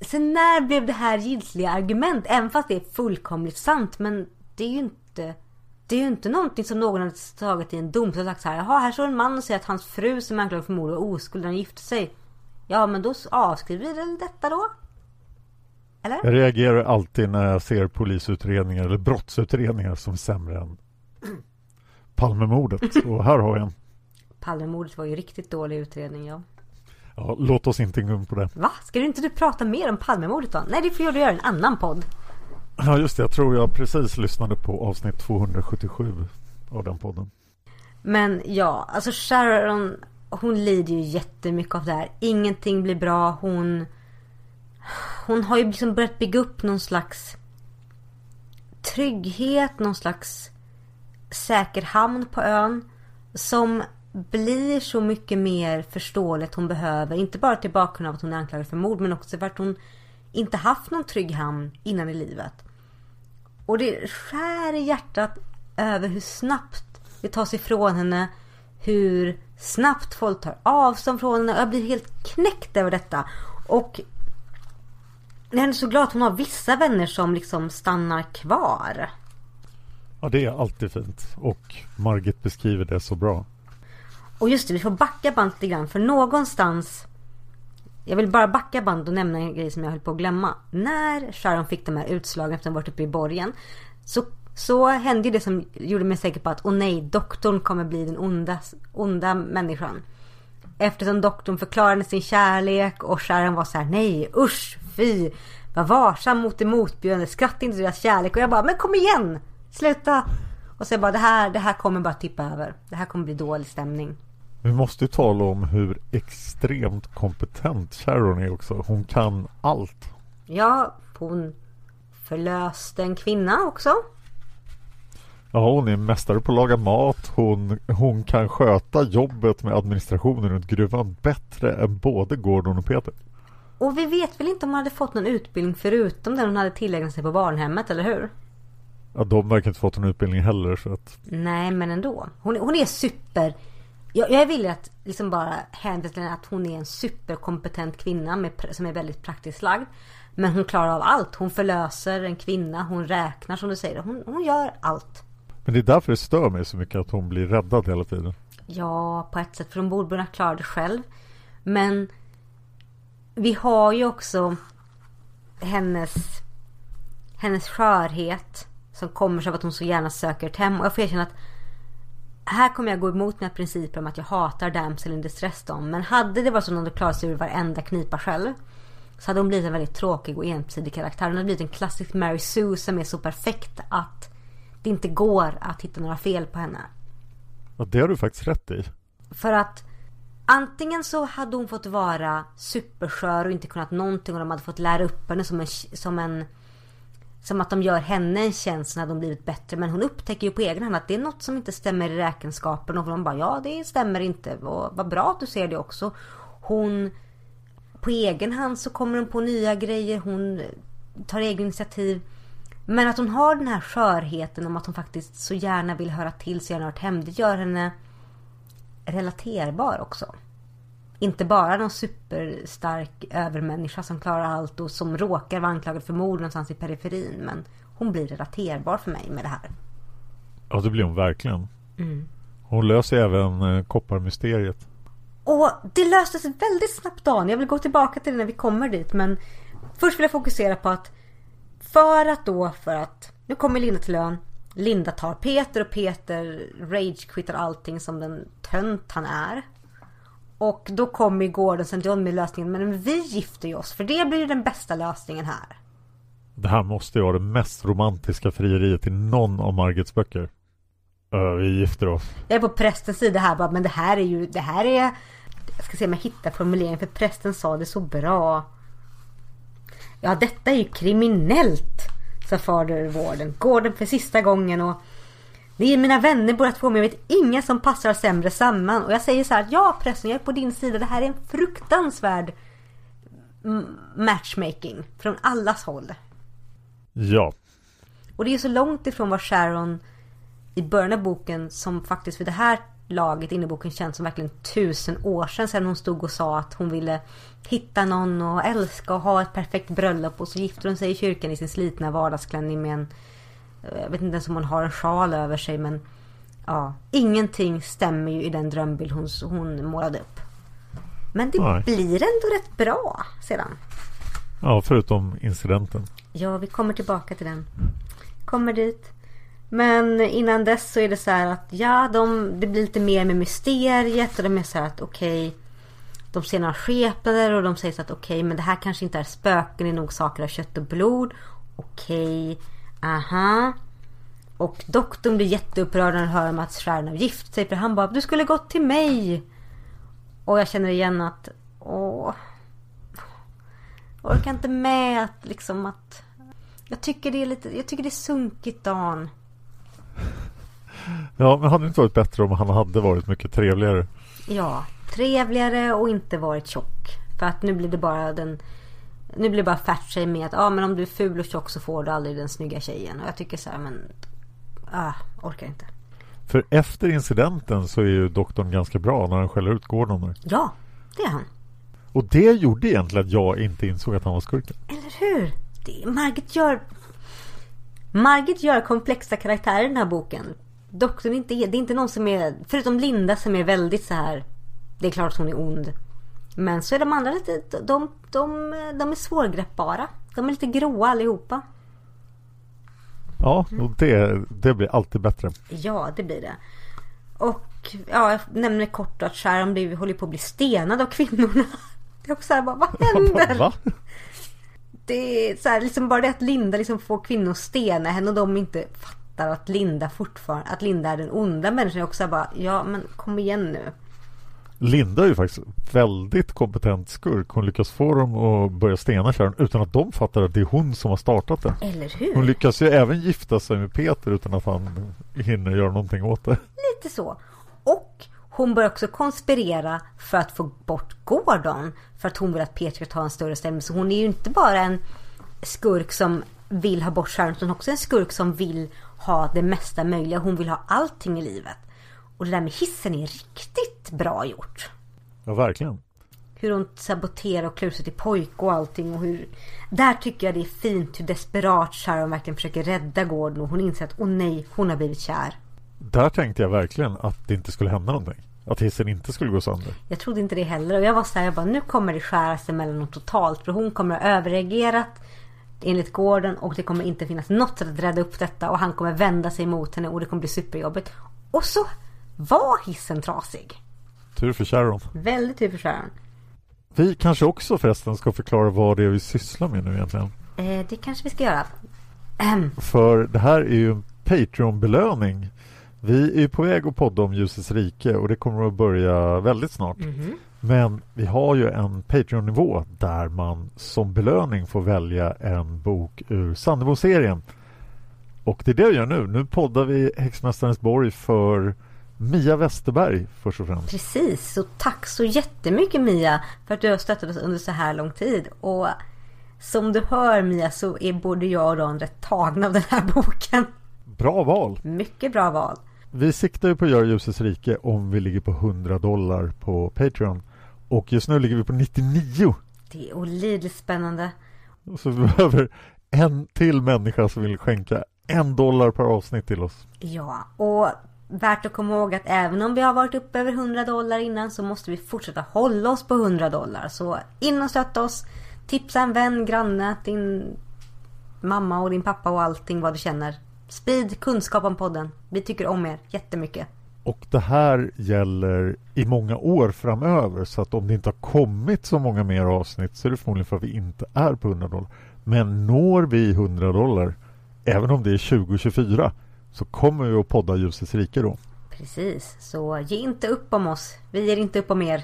Sen när blev det här giltiga argument? Även fast det är fullkomligt sant, men det är ju inte det är ju inte någonting som någon har tagit i en dom och sagt så här, jaha, här står en man och säger att hans fru som är anklagad för mord var oskuld när han gifte sig. Ja men då avskriver vi väl detta då? Eller? Jag reagerar alltid när jag ser polisutredningar eller brottsutredningar som sämre än Palmemordet. Och här har jag en. Palmemordet var ju riktigt dålig utredning ja. Ja, låt oss inte gå in på det. Va? Ska du inte du prata mer om Palmemordet då? Nej det får du göra en annan podd. Ja just det, jag tror jag precis lyssnade på avsnitt 277 av den podden. Men ja, alltså Sharon hon lider ju jättemycket av det här. Ingenting blir bra. Hon hon har ju liksom börjat bygga upp någon slags trygghet, någon slags säker hamn på ön. Som blir så mycket mer förståeligt hon behöver. Inte bara till bakgrund av att hon är anklagad för mord men också för att hon inte haft någon trygg hamn innan i livet. Och det skär i hjärtat över hur snabbt det tas ifrån henne. Hur snabbt folk tar avstånd från henne. Jag blir helt knäckt över detta. Och jag är så glad att hon har vissa vänner som liksom stannar kvar. Ja, det är alltid fint. Och Margit beskriver det så bra. Och just det, vi får backa band lite grann. För någonstans... Jag vill bara backa band och nämna en grej som jag höll på att glömma. När Sharon fick de här utslagen efter att ha varit uppe i borgen. Så, så hände det som gjorde mig säker på att, åh nej, doktorn kommer bli den onda, onda människan. Eftersom doktorn förklarade sin kärlek och Sharon var så här, nej usch, fy. Var varsam mot det motbjudande, skratta inte deras kärlek. Och jag bara, men kom igen! Sluta! Och så jag bara, det här, det här kommer bara tippa över. Det här kommer bli dålig stämning. Vi måste ju tala om hur extremt kompetent Sharon är också. Hon kan allt. Ja, hon förlöste en kvinna också. Ja, hon är mästare på att laga mat. Hon, hon kan sköta jobbet med administrationen runt gruvan bättre än både Gordon och Peter. Och vi vet väl inte om hon hade fått någon utbildning förutom den hon hade tillägnat sig på barnhemmet, eller hur? Ja, de verkar inte fått någon utbildning heller så att... Nej, men ändå. Hon, hon är super... Jag, jag vill att liksom bara hänvisa till att hon är en superkompetent kvinna med, som är väldigt praktiskt lagd. Men hon klarar av allt. Hon förlöser en kvinna, hon räknar som du säger. Hon, hon gör allt. Men det är därför det stör mig så mycket att hon blir räddad hela tiden. Ja, på ett sätt. För hon borde kunna klara det själv. Men vi har ju också hennes, hennes skörhet. Som kommer sig av att hon så gärna söker ett hem. Och jag får erkänna att här kommer jag gå emot mina principer om att jag hatar damsel in distress dem. Men hade det varit så att hon hade klarat sig ur varenda knipa själv. Så hade hon blivit en väldigt tråkig och ensidig karaktär. Hon hade blivit en klassisk Mary Sue som är så perfekt att det inte går att hitta några fel på henne. Ja, det har du faktiskt rätt i. För att antingen så hade hon fått vara superskör och inte kunnat någonting och de hade fått lära upp henne som en, som en som att de gör henne en tjänst när de blivit bättre. Men hon upptäcker ju på egen hand att det är något som inte stämmer i räkenskapen. Och hon bara, ja det stämmer inte. Och vad bra att du ser det också. Hon, på egen hand så kommer hon på nya grejer. Hon tar egna initiativ. Men att hon har den här skörheten om att hon faktiskt så gärna vill höra till, så gärna hört hem. Det gör henne relaterbar också. Inte bara någon superstark övermänniska som klarar allt och som råkar vara anklagad för mord någonstans i periferin. Men hon blir relaterbar för mig med det här. Ja, det blir hon verkligen. Mm. Hon löser även eh, kopparmysteriet. Och det löstes väldigt snabbt Dan. Jag vill gå tillbaka till det när vi kommer dit. Men först vill jag fokusera på att för att då, för att nu kommer Linda till ön. Linda tar Peter och Peter rage-quittar allting som den tönt han är. Och då kommer Gordon St. John med lösningen. Men vi gifter ju oss för det blir ju den bästa lösningen här. Det här måste ju vara det mest romantiska frieriet i någon av Margits böcker. Uh, vi gifter oss. Jag är på prästens sida här bara, men det här är ju, det här är... Jag ska se om jag hittar formuleringen för prästen sa det så bra. Ja, detta är ju kriminellt, sa fader vården. Gordon för sista gången och ni är mina vänner båda två men jag vet inga som passar sämre samman. Och jag säger så här, ja prästen jag är på din sida. Det här är en fruktansvärd matchmaking från allas håll. Ja. Och det är så långt ifrån vad Sharon i början av boken som faktiskt för det här laget inne i boken känns som verkligen tusen år sedan. Sedan hon stod och sa att hon ville hitta någon och älska och ha ett perfekt bröllop. Och så gifter hon sig i kyrkan i sin slitna vardagsklänning med en jag vet inte ens om hon har en sjal över sig men ja, ingenting stämmer ju i den drömbild hon, hon målade upp. Men det Nej. blir ändå rätt bra sedan. Ja, förutom incidenten. Ja, vi kommer tillbaka till den. Kommer dit. Men innan dess så är det så här att ja, de, det blir lite mer med mysteriet och de är så här att okej. de ser några skepnader och de säger så att okej, men det här kanske inte är spöken, det är nog saker av kött och blod. Okej, aha. Och doktorn blir jätteupprörd när han hör Sharon har gift sig. För han bara, du skulle gått till mig. Och jag känner igen att, åh. Jag orkar inte med att liksom att... Jag tycker det är lite, jag tycker det är sunkigt Dan. Ja, men hade det inte varit bättre om han hade varit mycket trevligare? Ja, trevligare och inte varit tjock. För att nu blir det bara den... Nu blir det bara fat med att ja, men om du är ful och tjock så får du aldrig den snygga tjejen. Och jag tycker så här, men... Ah, orkar inte. För efter incidenten så är ju doktorn ganska bra när han skäller ut Gordon. där. Ja, det är han. Och det gjorde egentligen att jag inte insåg att han var skurken. Eller hur? Det, Margit gör... Margit gör komplexa karaktärer i den här boken. Doktorn är inte, det är inte någon som är... Förutom Linda som är väldigt så här... Det är klart att hon är ond. Men så är de andra lite... De, de, de är svårgreppbara. De är lite gråa allihopa. Ja, och det, det blir alltid bättre. Ja, det blir det. Och ja, jag nämner kort att Sharon blir, håller på att bli stenad av kvinnorna. Det är också så här, bara, vad händer? Va? Det är så här, liksom bara det att Linda liksom får kvinnor att stena henne och de inte fattar att Linda fortfarande, att Linda är den onda människan. Jag också så här bara, ja men kom igen nu. Linda är ju faktiskt väldigt kompetent skurk. Hon lyckas få dem att börja stena Sharon utan att de fattar att det är hon som har startat det. Eller hur? Hon lyckas ju även gifta sig med Peter utan att han hinner göra någonting åt det. Lite så. Och hon börjar också konspirera för att få bort Gordon. För att hon vill att Peter ska ta en större ställning. Så hon är ju inte bara en skurk som vill ha bort Sharon. Utan också en skurk som vill ha det mesta möjliga. Hon vill ha allting i livet. Och det där med hissen är riktigt bra gjort. Ja, verkligen. Hur hon saboterar och klär sig till pojke och allting. Och hur... Där tycker jag det är fint hur desperat Sharon verkligen försöker rädda Gordon. Och hon inser att åh nej, hon har blivit kär. Där tänkte jag verkligen att det inte skulle hända någonting. Att hissen inte skulle gå sönder. Jag trodde inte det heller. Och jag var så här, jag bara, nu kommer det skära sig mellan dem totalt. För hon kommer ha överreagerat enligt Gordon och det kommer inte finnas något sätt att rädda upp detta. Och han kommer vända sig mot henne och det kommer bli superjobbigt. Och så var hissen trasig. Tur för Sharon. Väldigt tur för Sharon. Vi kanske också förresten ska förklara vad det är vi sysslar med nu egentligen. Eh, det kanske vi ska göra. För det här är ju en Patreon-belöning. Vi är ju på väg att podda om Ljusets rike och det kommer att börja väldigt snart. mhm. Men vi har ju en Patreon-nivå där man som belöning får välja en bok ur Sandebo-serien. Och det är det vi gör nu. Nu poddar vi Häxmästarens borg för Mia Westerberg först och främst. Precis, så tack så jättemycket Mia för att du har stöttat oss under så här lång tid. Och som du hör Mia så är både jag och Dan rätt tagna av den här boken. Bra val! Mycket bra val. Vi siktar ju på att göra Ljusets rike om vi ligger på 100 dollar på Patreon. Och just nu ligger vi på 99. Det är olidligt spännande. Så vi behöver en till människa som vill skänka en dollar per avsnitt till oss. Ja, och värt att komma ihåg att även om vi har varit uppe över 100 dollar innan så måste vi fortsätta hålla oss på 100 dollar. Så in och stötta oss. Tipsa en vän, granne, din mamma och din pappa och allting vad du känner. Sprid kunskap om podden. Vi tycker om er jättemycket. Och det här gäller i många år framöver så att om det inte har kommit så många mer avsnitt så är det förmodligen för att vi inte är på 100 dollar. Men når vi 100 dollar, även om det är 2024, så kommer vi att podda Ljusets rike då. Precis, så ge inte upp om oss. Vi ger inte upp om er.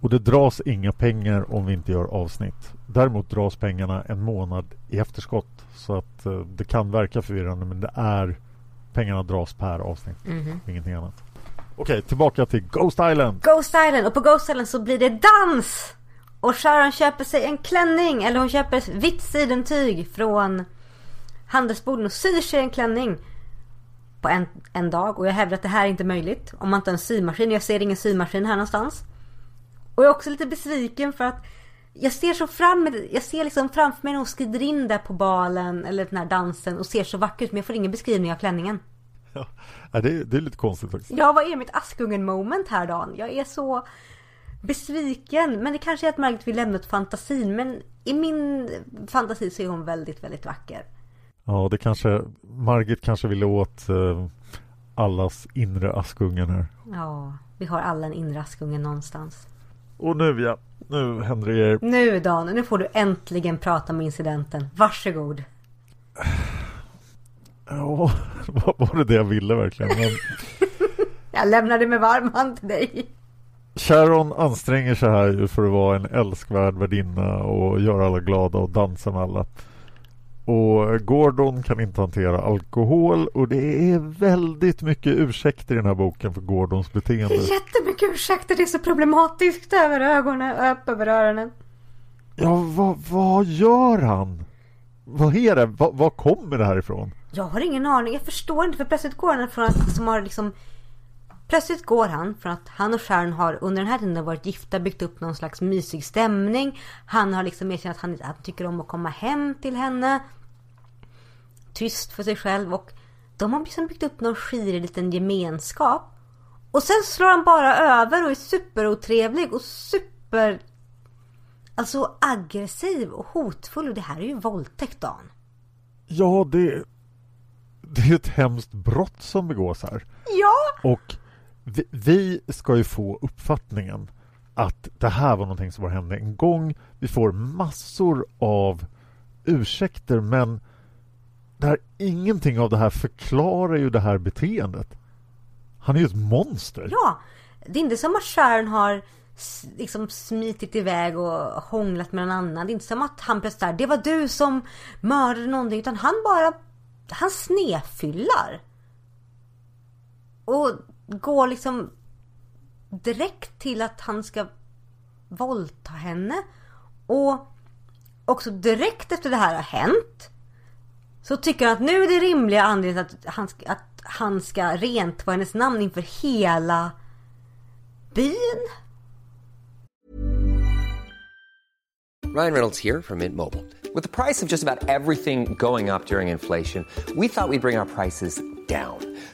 Och det dras inga pengar om vi inte gör avsnitt. Däremot dras pengarna en månad i efterskott. Så att eh, det kan verka förvirrande men det är pengarna dras per avsnitt. Mhm. Ingenting annat. Okej, tillbaka till Ghost Island. Ghost Island och på Ghost Island så blir det dans! Och Sharon köper sig en klänning eller hon köper vitt sidentyg från handelsboden och syr sig en klänning på en, en dag. Och jag hävdar att det här är inte möjligt om man inte har en symaskin. Jag ser ingen symaskin här någonstans. Och jag är också lite besviken för att jag ser så fram jag ser liksom framför mig när hon skrider in där på balen eller den här dansen och ser så vacker ut men jag får ingen beskrivning av klänningen. Ja, det, är, det är lite konstigt faktiskt. Ja, vad är mitt Askungen moment här Dan? Jag är så... besviken. Men det kanske är att Margit vill lämna åt fantasin. Men i min fantasi så är hon väldigt, väldigt vacker. Ja, det kanske Margit kanske ville åt eh, allas inre Askungen här. Ja, vi har alla en inre Askungen någonstans. Och nu ja, nu händer det grejer. Nu Dan, nu får du äntligen prata om incidenten. Varsågod. Ja, var det det jag ville verkligen? Men... jag lämnade med varm hand till dig. Sharon anstränger sig här ju för att vara en älskvärd värdinna och göra alla glada och dansa med alla. Och Gordon kan inte hantera alkohol och det är väldigt mycket ursäkter i den här boken för Gordons beteende. Jättemycket ursäkter, det är så problematiskt över ögonen och upp över öronen. Ja, vad, vad gör han? Vad är det? Vad, vad kommer det här ifrån? Jag har ingen aning, jag förstår inte för plötsligt går han från att som har liksom Plötsligt går han från att han och Sharon har under den här tiden varit gifta, byggt upp någon slags mysig stämning. Han har liksom erkänt att han, han tycker om att komma hem till henne. Tyst för sig själv och de har liksom byggt upp någon skirig liten gemenskap. Och sen slår han bara över och är superotrevlig och super... Alltså aggressiv och hotfull och det här är ju våldtäkt Dan. Ja, det... Det är ett hemskt brott som begås här. Ja! Och vi, vi, ska ju få uppfattningen att det här var någonting som bara hände en gång. Vi får massor av ursäkter men där ingenting av det här förklarar ju det här beteendet. Han är ju ett monster. Ja, det är inte som att Sharon har liksom smitit iväg och hånglat med någon annan. Det är inte som att han plötsligt där, det var du som mördade någonting. Utan han bara, han snefyllar. Och går liksom direkt till att han ska våldta henne. Och också direkt efter det här har hänt så tycker han att nu är det rimliga anledningen att han, ska, att han ska rent på hennes namn inför hela byn. Ryan Reynolds här från Mint Mobile. Med priset på nästan allt som går upp under inflationen, trodde vi att vi skulle bring våra priser down.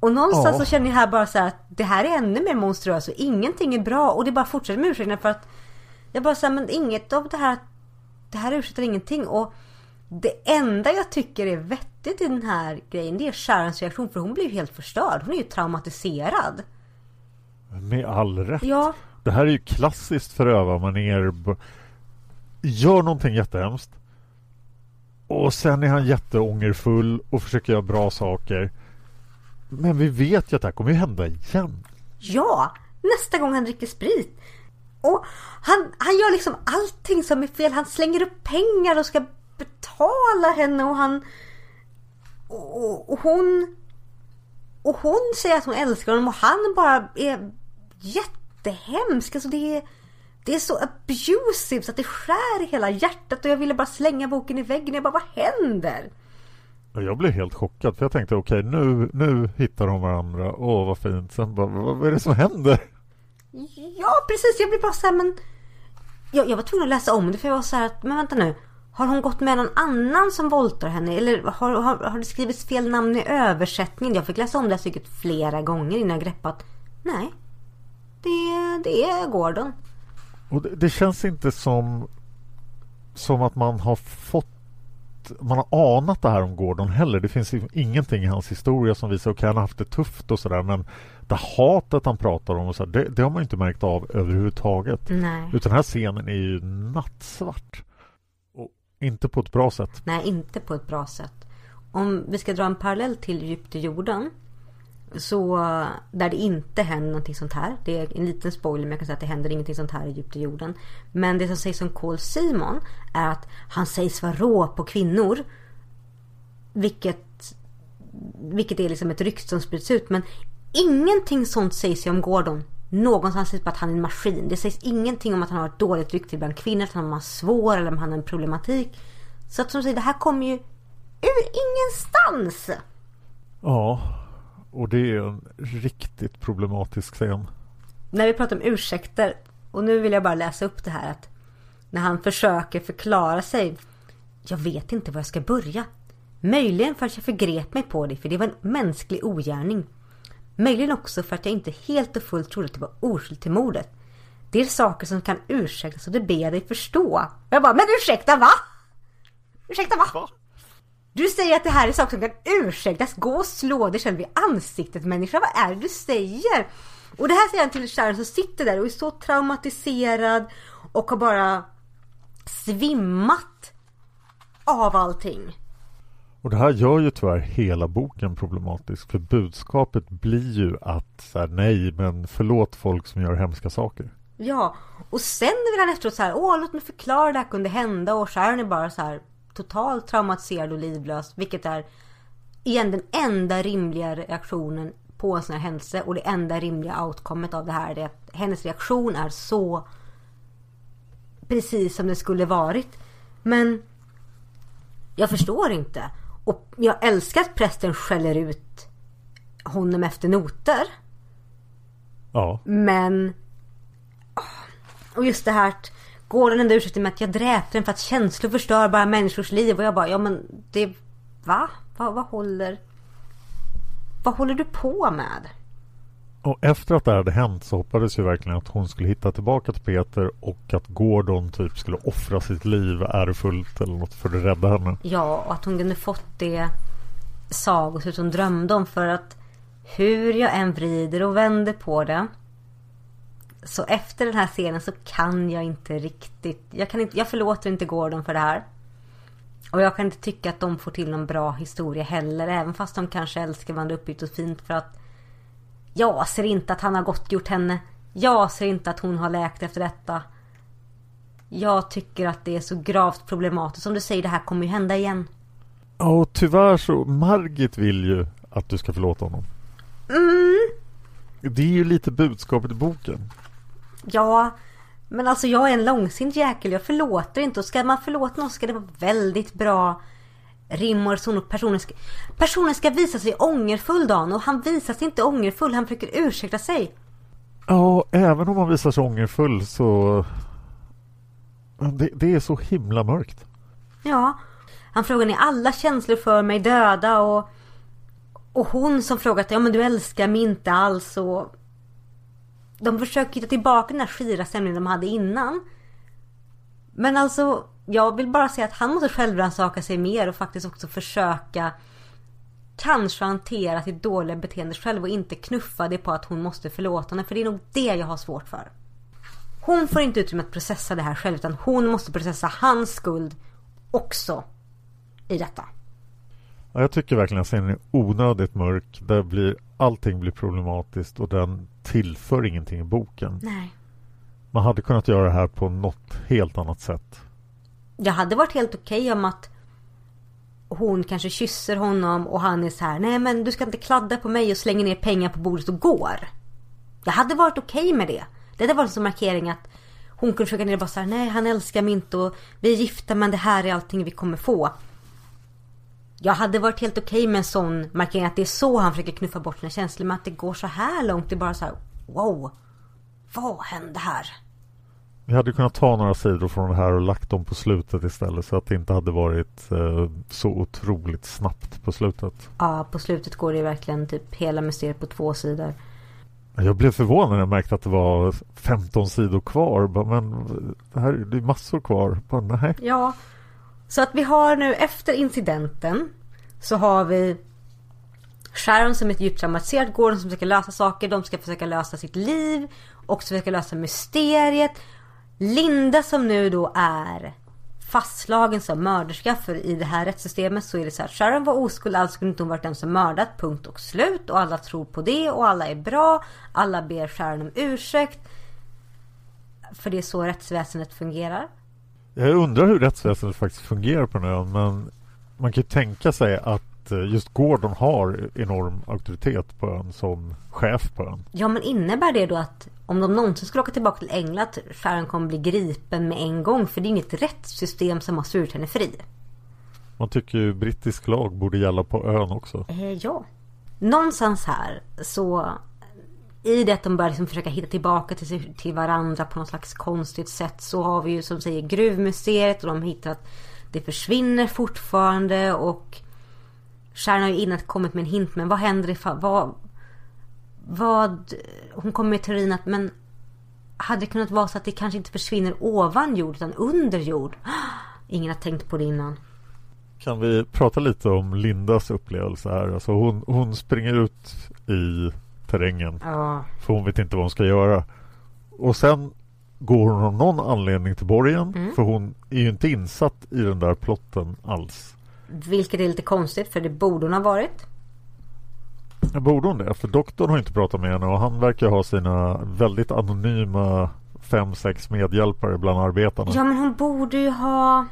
Och någonstans Ja. så känner jag här bara så här att det här är ännu mer monstruöst och ingenting är bra och det bara fortsätter med ursäkterna för att jag bara säger men inget av det här det här ursäktar ingenting och det enda jag tycker är vettigt i den här grejen det är Sharons reaktion för hon blir ju helt förstörd. Hon är ju traumatiserad. Med all rätt. Ja. Det här är ju klassiskt förövarmanér. Gör någonting jättehemskt. Och sen är han jätteångerfull och försöker göra bra saker. Men vi vet ju att det här kommer ju hända igen. Ja, nästa gång han dricker sprit. Och han, han gör liksom allting som är fel. Han slänger upp pengar och ska betala henne och han... Och, och, och hon... Och hon säger att hon älskar honom och han bara är jättehemsk. Alltså det är... Det är så abusive så att det skär i hela hjärtat och jag ville bara slänga boken i väggen. Jag bara, vad händer? Jag blev helt chockad för jag tänkte okej nu, nu hittar de varandra. Åh vad fint. Sen bara vad, vad är det som händer? Ja, precis. Jag blev bara så här, men... Jag, jag var tvungen att läsa om det för jag var så här att, men vänta nu. Har hon gått med någon annan som våldtar henne? Eller har, har, har det skrivits fel namn i översättningen? Jag fick läsa om det här stycket flera gånger innan jag greppat. Nej. Det, det är Gordon. Och det, det känns inte som som att man har fått man har anat det här om Gordon heller. Det finns ingenting i hans historia som visar att okay, han har haft det tufft och sådär men det hatet han pratar om och så här, det, det, har man inte märkt av överhuvudtaget. Nej. Utan den här scenen är ju nattsvart. Och inte på ett bra sätt. Nej, inte på ett bra sätt. Om vi ska dra en parallell till Djupt i jorden så där det inte händer någonting sånt här. Det är en liten spoiler men jag kan säga att det händer ingenting sånt här i djupt i jorden. Men det som sägs om Cole Simon är att han sägs vara rå på kvinnor. Vilket, vilket är liksom ett rykte som sprids ut. Men ingenting sånt sägs ju om Gordon. Någonstans sägs bara att han är en maskin. Det sägs ingenting om att han har ett dåligt rykte bland kvinnor. Att han har svår eller om han har en problematik. Så att som säger, det här kommer ju ur ingenstans. Ja, och det är en riktigt problematisk scen. När vi pratar om ursäkter och nu vill jag bara läsa upp det här att när han försöker förklara sig. Jag vet inte var jag ska börja. Möjligen för att jag förgrep mig på det för det var en mänsklig ogärning. Möjligen också för att jag inte helt och fullt trodde att det var oskyldigt till mordet. Det är saker som kan ursäktas och det ber jag dig förstå. Jag bara, men ursäkta va? Ursäkta va? va? Du säger att det här är saker som kan ursäktas. Gå och slå dig själv i ansiktet människa. Vad är det du säger? Och det här säger han till Sharon som sitter där och är så traumatiserad och har bara svimmat av allting. Och det här gör ju tyvärr hela boken problematisk för budskapet blir ju att så här, nej men förlåt folk som gör hemska saker. Ja, och sen vill han efteråt så här, åh låt mig förklara det här kunde hända och Sharon är bara så här, totalt traumatiserad och livlös. Vilket är igen den enda rimliga reaktionen på en sån här händelse. Och det enda rimliga outcomet av det här är att hennes reaktion är så precis som det skulle varit. Men jag förstår inte. Och jag älskar att prästen skäller ut honom efter noter. Ja. Men... Och just det här att Går den enda ursäkten med att jag dräpte den för att känslor förstör bara människors liv. Och jag bara, ja men det... Va? Vad, vad håller... Vad håller du på med? Och efter att det hade hänt så hoppades ju verkligen att hon skulle hitta tillbaka till Peter och att Gordon typ skulle offra sitt liv ärofullt eller något för att rädda henne. Ja, och att hon kunde fått det sagoslut hon drömde om för att hur jag än vrider och vänder på det så efter den här scenen så kan jag inte riktigt... Jag, kan inte, jag förlåter inte Gordon för det här. Och jag kan inte tycka att de får till någon bra historia heller. Även fast de kanske älskar varandra uppbytt och fint. För att jag ser inte att han har gottgjort henne. Jag ser inte att hon har läkt efter detta. Jag tycker att det är så gravt problematiskt. Som du säger, det här kommer ju hända igen. Ja, och tyvärr så Margit vill ju att du ska förlåta honom. Mm. Det är ju lite budskapet i boken. Ja, men alltså jag är en långsint jäkel. Jag förlåter inte. Och ska man förlåta någon ska det vara väldigt bra rim och reson. Personen ska, personen ska visa sig ångerfull Dan. Och han visar sig inte ångerfull. Han försöker ursäkta sig. Ja, även om han visar sig ångerfull så... Det, det är så himla mörkt. Ja. Han frågar är alla känslor för mig döda och... Och hon som frågat ja men du älskar mig inte alls och de försöker hitta tillbaka den här skira stämningen de hade innan. Men alltså, jag vill bara säga att han måste självrannsaka sig mer och faktiskt också försöka kanske hantera sitt dåliga beteende själv och inte knuffa det på att hon måste förlåta henne. För det är nog det jag har svårt för. Hon får inte utrymme att processa det här själv utan hon måste processa hans skuld också i detta. Ja, jag tycker verkligen att scenen är onödigt mörk. Där blir, allting blir problematiskt och den tillför ingenting i boken. Nej. Man hade kunnat göra det här på något helt annat sätt. Det hade varit helt okej okay om att hon kanske kysser honom och han är så här Nej men du ska inte kladda på mig och slänga ner pengar på bordet och går. Jag hade varit okej okay med det. Det hade varit en markering att hon kunde försöka ner och bara så här, Nej han älskar mig inte och vi är gifta men det här är allting vi kommer få. Jag hade varit helt okej okay med en sån markering att det är så han försöker knuffa bort sina känslor. Men att det går så här långt, det är bara så här, wow. Vad hände här? Vi hade kunnat ta några sidor från det här och lagt dem på slutet istället så att det inte hade varit eh, så otroligt snabbt på slutet. Ja, på slutet går det verkligen typ hela mysteriet på två sidor. Jag blev förvånad när jag märkte att det var 15 sidor kvar. Men det här det är massor kvar. Bara, nej. Ja, så att vi har nu efter incidenten så har vi Sharon som är djupt traumatiserad, Gordon som försöker lösa saker, de ska försöka lösa sitt liv och försöka lösa mysteriet. Linda som nu då är fastslagen som mörderska för i det här rättssystemet så är det så här Sharon var oskuld, alltså kunde inte hon varit den som mördat, punkt och slut och alla tror på det och alla är bra, alla ber Sharon om ursäkt. För det är så rättsväsendet fungerar. Jag undrar hur rättsväsendet faktiskt fungerar på den ön men man kan ju tänka sig att eh, just Gordon har enorm auktoritet på ön som chef på ön. Ja men innebär det då att om de någonsin skulle åka tillbaka till England att Sharon kommer bli gripen med en gång? För det är inget rättssystem som har svurit henne fri. Man tycker ju brittisk lag borde gälla på ön också. Eh, ja. Någonstans här så i det att de börjar liksom försöka hitta tillbaka till, sig- till varandra på något slags konstigt sätt så har vi ju som säger gruvmuseet och de hittar att det försvinner fortfarande och Sharon har ju innan kommit med en hint men vad händer ifall, vad, vad, hon kommer med teorin att men hade det kunnat vara så att det kanske inte försvinner ovan jord utan under jord? Ingen har tänkt på det innan. Kan vi prata lite om Lindas upplevelse här? Alltså hon, hon springer ut i terrängen Ja. för hon vet inte vad hon ska göra. Och sen går hon av någon anledning till borgen Mm. för hon är ju inte insatt i den där plotten alls. Vilket är lite konstigt för det borde hon ha varit. Borde hon det? För doktorn har inte pratat med henne och han verkar ha sina väldigt anonyma fem, sex medhjälpare bland arbetarna. Ja men hon borde ju ha...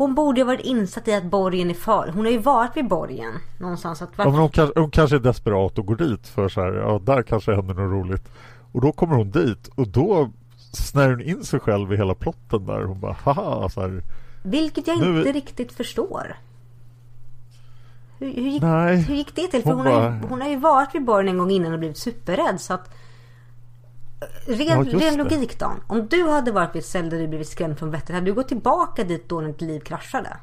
Hon borde ju ha varit insatt i att borgen är farlig. Hon har ju varit vid borgen någonstans. Att Ja, men hon, kanske, hon kanske är desperat och går dit för så här, ja där kanske händer något roligt. Och då kommer hon dit och då snär hon in sig själv i hela plotten där. Hon bara haha så här. Vilket jag Nu- inte riktigt förstår. Hur, hur, gick, Nej, hur gick det till? För hon hon, har ju, bara- hon har ju varit vid borgen en gång innan och blivit superrädd. Så att... Ren, Ja, ren logik Dan. Om du hade varit vid ett ställe där du blivit skrämd från vettet. Hade du gått tillbaka dit då när ditt liv kraschade?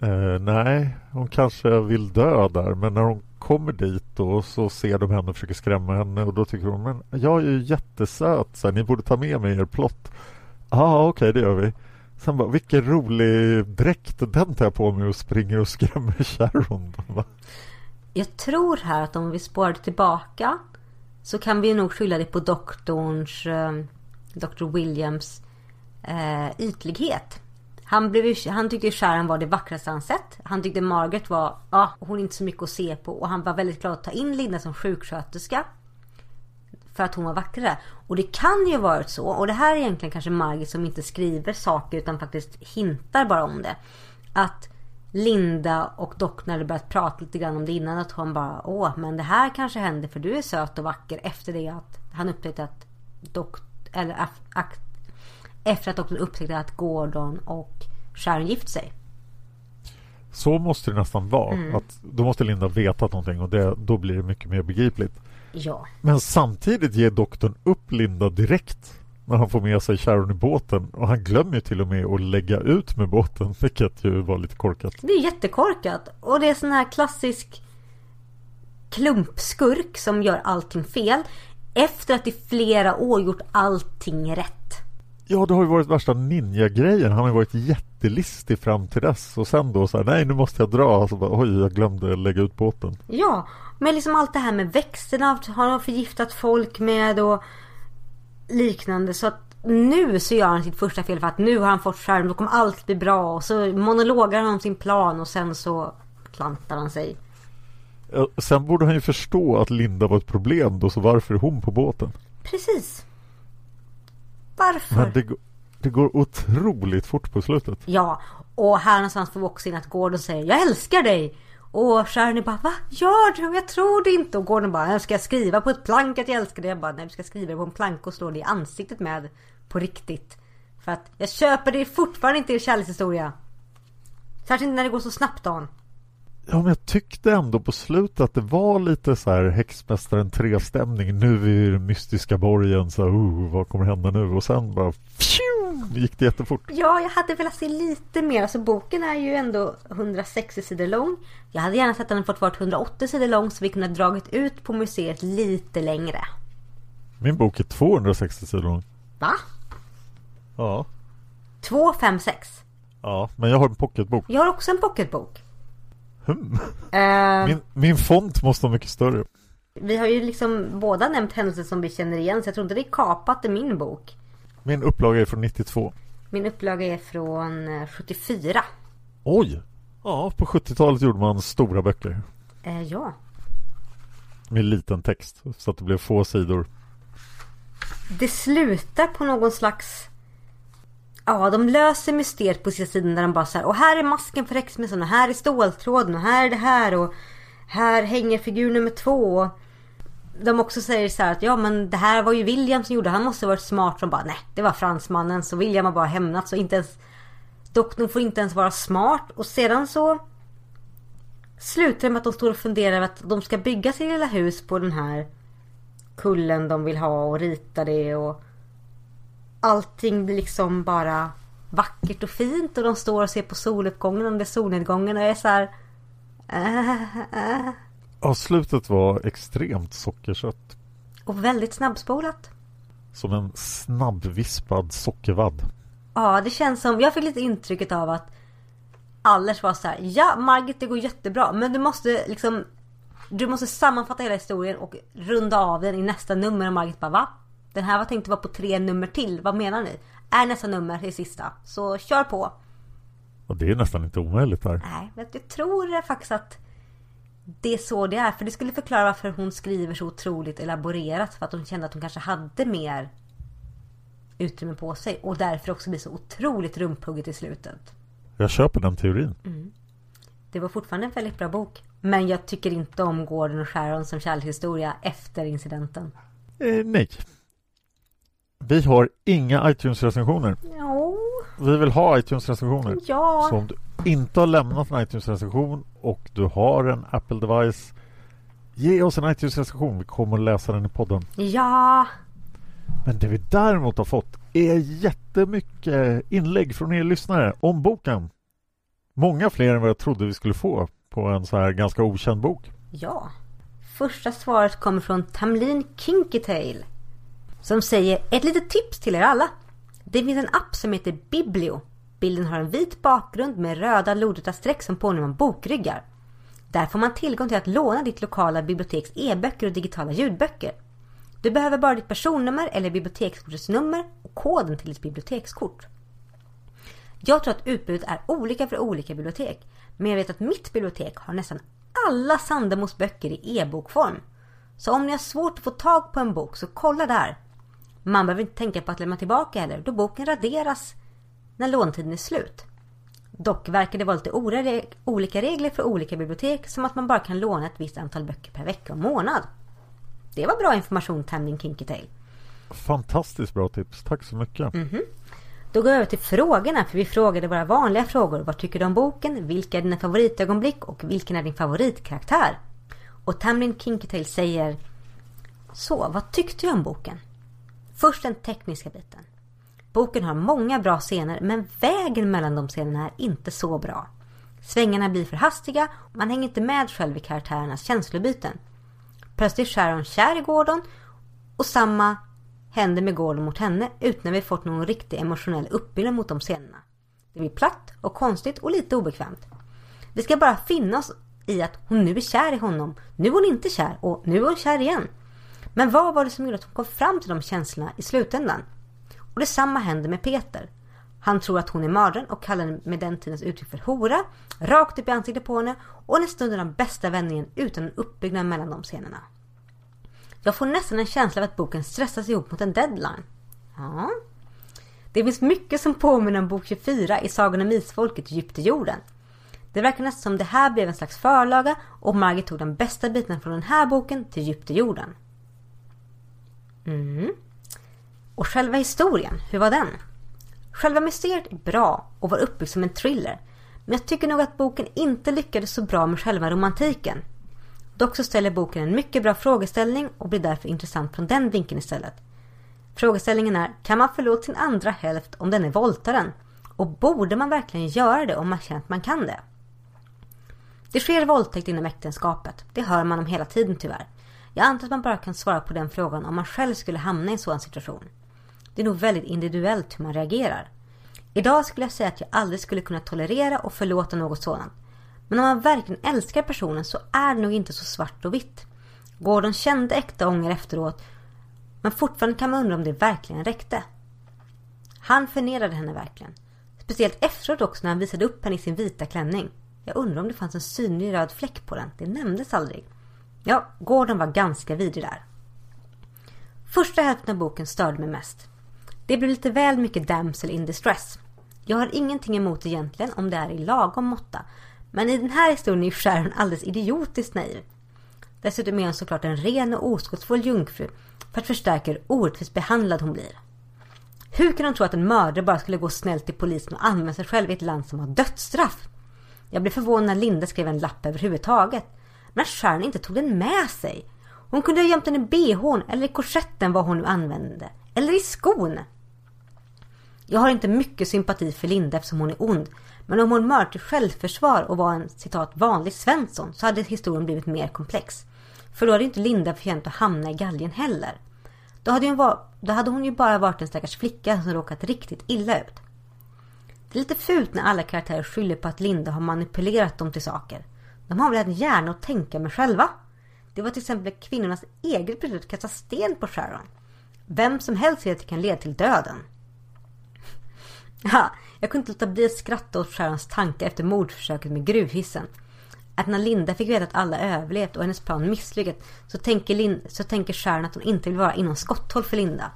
Eh, nej, hon kanske vill dö där men när hon kommer dit då så ser de henne och försöker skrämma henne och då tycker hon men jag är ju jättesöt så här, ni borde ta med mig i er plott. Ja ah, okej det gör vi. Sen bara vilken rolig dräkt den tar jag på mig och springer och skrämmer Sharon. Jag tror här att om vi spårade tillbaka så kan vi nog skylla det på doktorns, eh, Dr. Williams eh, ytlighet. Han, blev, han tyckte Sharon var det vackraste han sett. Han tyckte Margaret var, ja, hon är inte så mycket att se på. Och han var väldigt glad att ta in Linda som sjuksköterska. För att hon var vackrare. Och det kan ju ha varit så. Och det här är egentligen kanske Margaret som inte skriver saker utan faktiskt hintar bara om det. Att Linda och doktorn hade börjat prata lite grann om det innan. Att hon bara, åh men det här kanske händer för du är söt och vacker. Efter det att han upptäckte att dokt, eller akt, efter att doktorn upptäckte att Gordon och Sharon gift sig. Så måste det nästan vara. Mm. Att då måste Linda vetat någonting och det, då blir det mycket mer begripligt. Ja. Men samtidigt ger doktorn upp Linda direkt när han får med sig Sharon i båten och han glömmer till och med att lägga ut med båten vilket ju var lite korkat. Det är jättekorkat. Och det är sån här klassisk klumpskurk som gör allting fel. Efter att i flera år gjort allting rätt. Ja, det har ju varit värsta ninja-grejen. Han har ju varit jättelistig fram till dess och sen då så här, nej nu måste jag dra. Så bara, oj, jag glömde lägga ut båten. Ja, men liksom allt det här med växterna har han förgiftat folk med och liknande. Så att nu så gör han sitt första fel för att nu har han fått skärm, då kommer allt bli bra. Och så monologar han om sin plan och sen så klantar han sig. Ja, Sen borde han ju förstå att Linda var ett problem då, så varför är hon på båten? Precis. Varför? Men det, går- det går otroligt fort på slutet. Ja, och här någonstans får vi också in att Gordon säger Jag älskar dig! Och Sharon är bara Va? Gör du? Jag tror det inte! Och Gordon bara ska "Jag skriva på ett plank att jag älskar dig? Jag bara Nej du ska skriva det på en plank och slå det i ansiktet med På riktigt För att jag köper det fortfarande inte i kärlekshistoria Särskilt inte när det går så snabbt Dan Ja, men jag tyckte ändå på slutet att det var lite så här Häxmästaren 3-stämning. Nu är vi i den mystiska borgen, så här, oh, vad kommer hända nu? Och sen bara pju, gick det jättefort. Ja, jag hade velat se lite mer. Alltså boken är ju ändå 160 sidor lång. Jag hade gärna sett att den fått vara 180 sidor lång så vi kunde ha dragit ut på museet lite längre. Min bok är 260 sidor lång. Va? Ja. 2, 5, 6. Ja, men jag har en pocketbok. Jag har också en pocketbok. Hmm. Eh, Min, min font måste vara mycket större. Vi har ju liksom båda nämnt händelser som vi känner igen så jag tror inte det är kapat i min bok. Min upplaga är från 92. Min upplaga är från eh, 74. Oj! Ja, på 70-talet gjorde man stora böcker. Eh, ja. Med liten text. Så att det blev få sidor. Det slutar på någon slags... Ja, de löser mysteriet på sista sidan där de bara så här, och här är masken för häxmässan och här är ståltråden och här är det här och här hänger figur nummer två. Och de också säger så här att ja men det här var ju William som gjorde, han måste ha varit smart som bara nej det var fransmannen. Så William har bara hämnat. Så inte ens doktorn får inte ens vara smart. Och sedan så slutar det med att de står och funderar över att de ska bygga sitt lilla hus på den här kullen de vill ha och rita det och allting blir liksom bara vackert och fint. Och de står och ser på soluppgången och det är solnedgången och jag är så här äh, äh. äh. Ja, slutet var extremt sockersött. och väldigt snabbspolat. Som en snabbvispad sockervadd. Ja, det känns som, jag fick lite intrycket av att Allers var så här, ja Margit det går jättebra men du måste liksom Du måste sammanfatta hela historien och runda av den i nästa nummer och Margit bara va? Den här var tänkt att vara på tre nummer till, vad menar ni? Är nästa nummer det sista? Så kör på! Och det är nästan inte omöjligt här. Nej, men jag tror faktiskt att det är så det är. För det skulle förklara varför hon skriver så otroligt elaborerat. För att hon kände att hon kanske hade mer utrymme på sig. Och därför också blir så otroligt rumphugget i slutet. Jag köper den teorin. Det var fortfarande en väldigt bra bok. Men jag tycker inte om Gordon och Sharon som kärlekshistoria efter incidenten. Eh, nej. Vi har inga iTunes-recensioner. Jo, Vi vill ha iTunes-recensioner. ja. Så om du inte har lämnat en iTunes-recension och du har en Apple-device Ge oss en iTunes-recension. Vi kommer att läsa den i podden. Ja, Men det vi däremot har fått är jättemycket inlägg från er lyssnare om boken. Många fler än vad jag trodde vi skulle få på en så här ganska okänd bok. Ja. Första svaret kommer från Tamlin Kinkytail. Som säger ett litet tips till er alla. Det finns en app som heter Biblio. Bilden har en vit bakgrund med röda lodräta streck som påminner om bokryggar. Där får man tillgång till att låna ditt lokala biblioteks e-böcker och digitala ljudböcker. Du behöver bara ditt personnummer eller bibliotekskortets nummer och koden till ditt bibliotekskort. Jag tror att utbudet är olika för olika bibliotek. Men jag vet att mitt bibliotek har nästan alla Sandemos böcker i e-bokform. Så om ni har svårt att få tag på en bok så kolla där. Man behöver inte tänka på att lämna tillbaka heller då boken raderas när låntiden är slut. Dock verkar det vara lite olika regler för olika bibliotek som att man bara kan låna ett visst antal böcker per vecka och månad. Det var bra information Tamlin Kinkytail. Fantastiskt bra tips. Tack så mycket. Då går jag över till frågorna för vi frågade våra vanliga frågor. Vad tycker du om boken? Vilka är dina favoritögonblick? Och vilken är din favoritkaraktär? Och Tamlin Kinkytail säger Så, vad tyckte du om boken? Först den tekniska biten. Boken har många bra scener men vägen mellan de scenerna är inte så bra. Svängarna blir för hastiga och man hänger inte med själv i karaktärernas känslobyten. Plötsligt är Sharon kär i Gordon och samma händer med Gordon mot henne utan att vi fått någon riktig emotionell uppbyggnad mot de scenerna. Det blir platt och konstigt och lite obekvämt. Vi ska bara finna oss i att hon nu är kär i honom, nu är hon inte kär och nu är hon kär igen. Men vad var det som gjorde att hon kom fram till de känslorna i slutändan? Och detsamma händer med Peter. Han tror att hon är mördaren och kallar henne med den tidens uttryck för hora, rakt upp i ansiktet på henne och nästan under den bästa vändningen utan en uppbyggnad mellan de scenerna. Jag får nästan en känsla av att boken stressas ihop mot en deadline. Ja. Det finns mycket som påminner om bok 24 i Sagan om Isfolket djupt i jorden. Det verkar nästan som det här blev en slags förlaga och Margit tog den bästa biten från den här boken till djupt i jorden. Mm. Och själva historien, hur var den? Själva mysteriet är bra och var uppbyggt som en thriller. Men jag tycker nog att boken inte lyckades så bra med själva romantiken. Dock så ställer boken en mycket bra frågeställning och blir därför intressant från den vinkeln istället. Frågeställningen är, kan man förlåta sin andra hälft om den är våldtaren? Och borde man verkligen göra det om man känner att man kan det? Det sker våldtäkt inom äktenskapet. Det hör man om hela tiden tyvärr. Jag antar att man bara kan svara på den frågan om man själv skulle hamna i en sådan situation. Det är nog väldigt individuellt hur man reagerar. Idag skulle jag säga att jag aldrig skulle kunna tolerera och förlåta något sådant. Men om man verkligen älskar personen så är det nog inte så svart och vitt. Gordon kände äkta ånger efteråt men fortfarande kan man undra om det verkligen räckte. Han förnedrade henne verkligen. Speciellt efteråt också när han visade upp henne i sin vita klänning. Jag undrar om det fanns en synlig röd fläck på den. Det nämndes aldrig. Ja, Gordon var ganska vidrig där. Första hälften av boken störde mig mest. Det blev lite väl mycket damsel in distress. Jag har ingenting emot egentligen om det är i lagom måtta. Men i den här historien är Sharon alldeles idiotiskt naiv. Dessutom är hon såklart en ren och oskuldsfull jungfru för att förstärka hur orättvist behandlad hon blir. Hur kan hon tro att en mördare bara skulle gå snällt till polisen och använda sig själv i ett land som har dödsstraff? Jag blev förvånad när Linda skrev en lapp överhuvudtaget. Men Sharon inte tog den med sig. Hon kunde ha gömt den i bhn eller i korsetten vad hon nu använde. Eller i skon. Jag har inte mycket sympati för Linda eftersom hon är ond. Men om hon mördat självförsvar och var en citat vanlig Svensson så hade historien blivit mer komplex. För då hade inte Linda förtjänat att hamna i galgen heller. Då hade, hon var, då hade hon ju bara varit en stackars flicka som råkat riktigt illa ut. Det är lite fult när alla karaktärer skyller på att Linda har manipulerat dem till saker. De har väl en hjärna att tänka med själva? Det var till exempel kvinnornas eget beslut att kasta sten på Sharon. Vem som helst vet att det kan leda till döden. Ha, jag kunde inte låta bli att skratta åt Sharons tankar efter mordförsöket med gruvhissen. Att när Linda fick veta att alla överlevt och hennes plan misslyckats så tänker, Lin så tänker Sharon att hon inte vill vara inom skotthåll för Linda.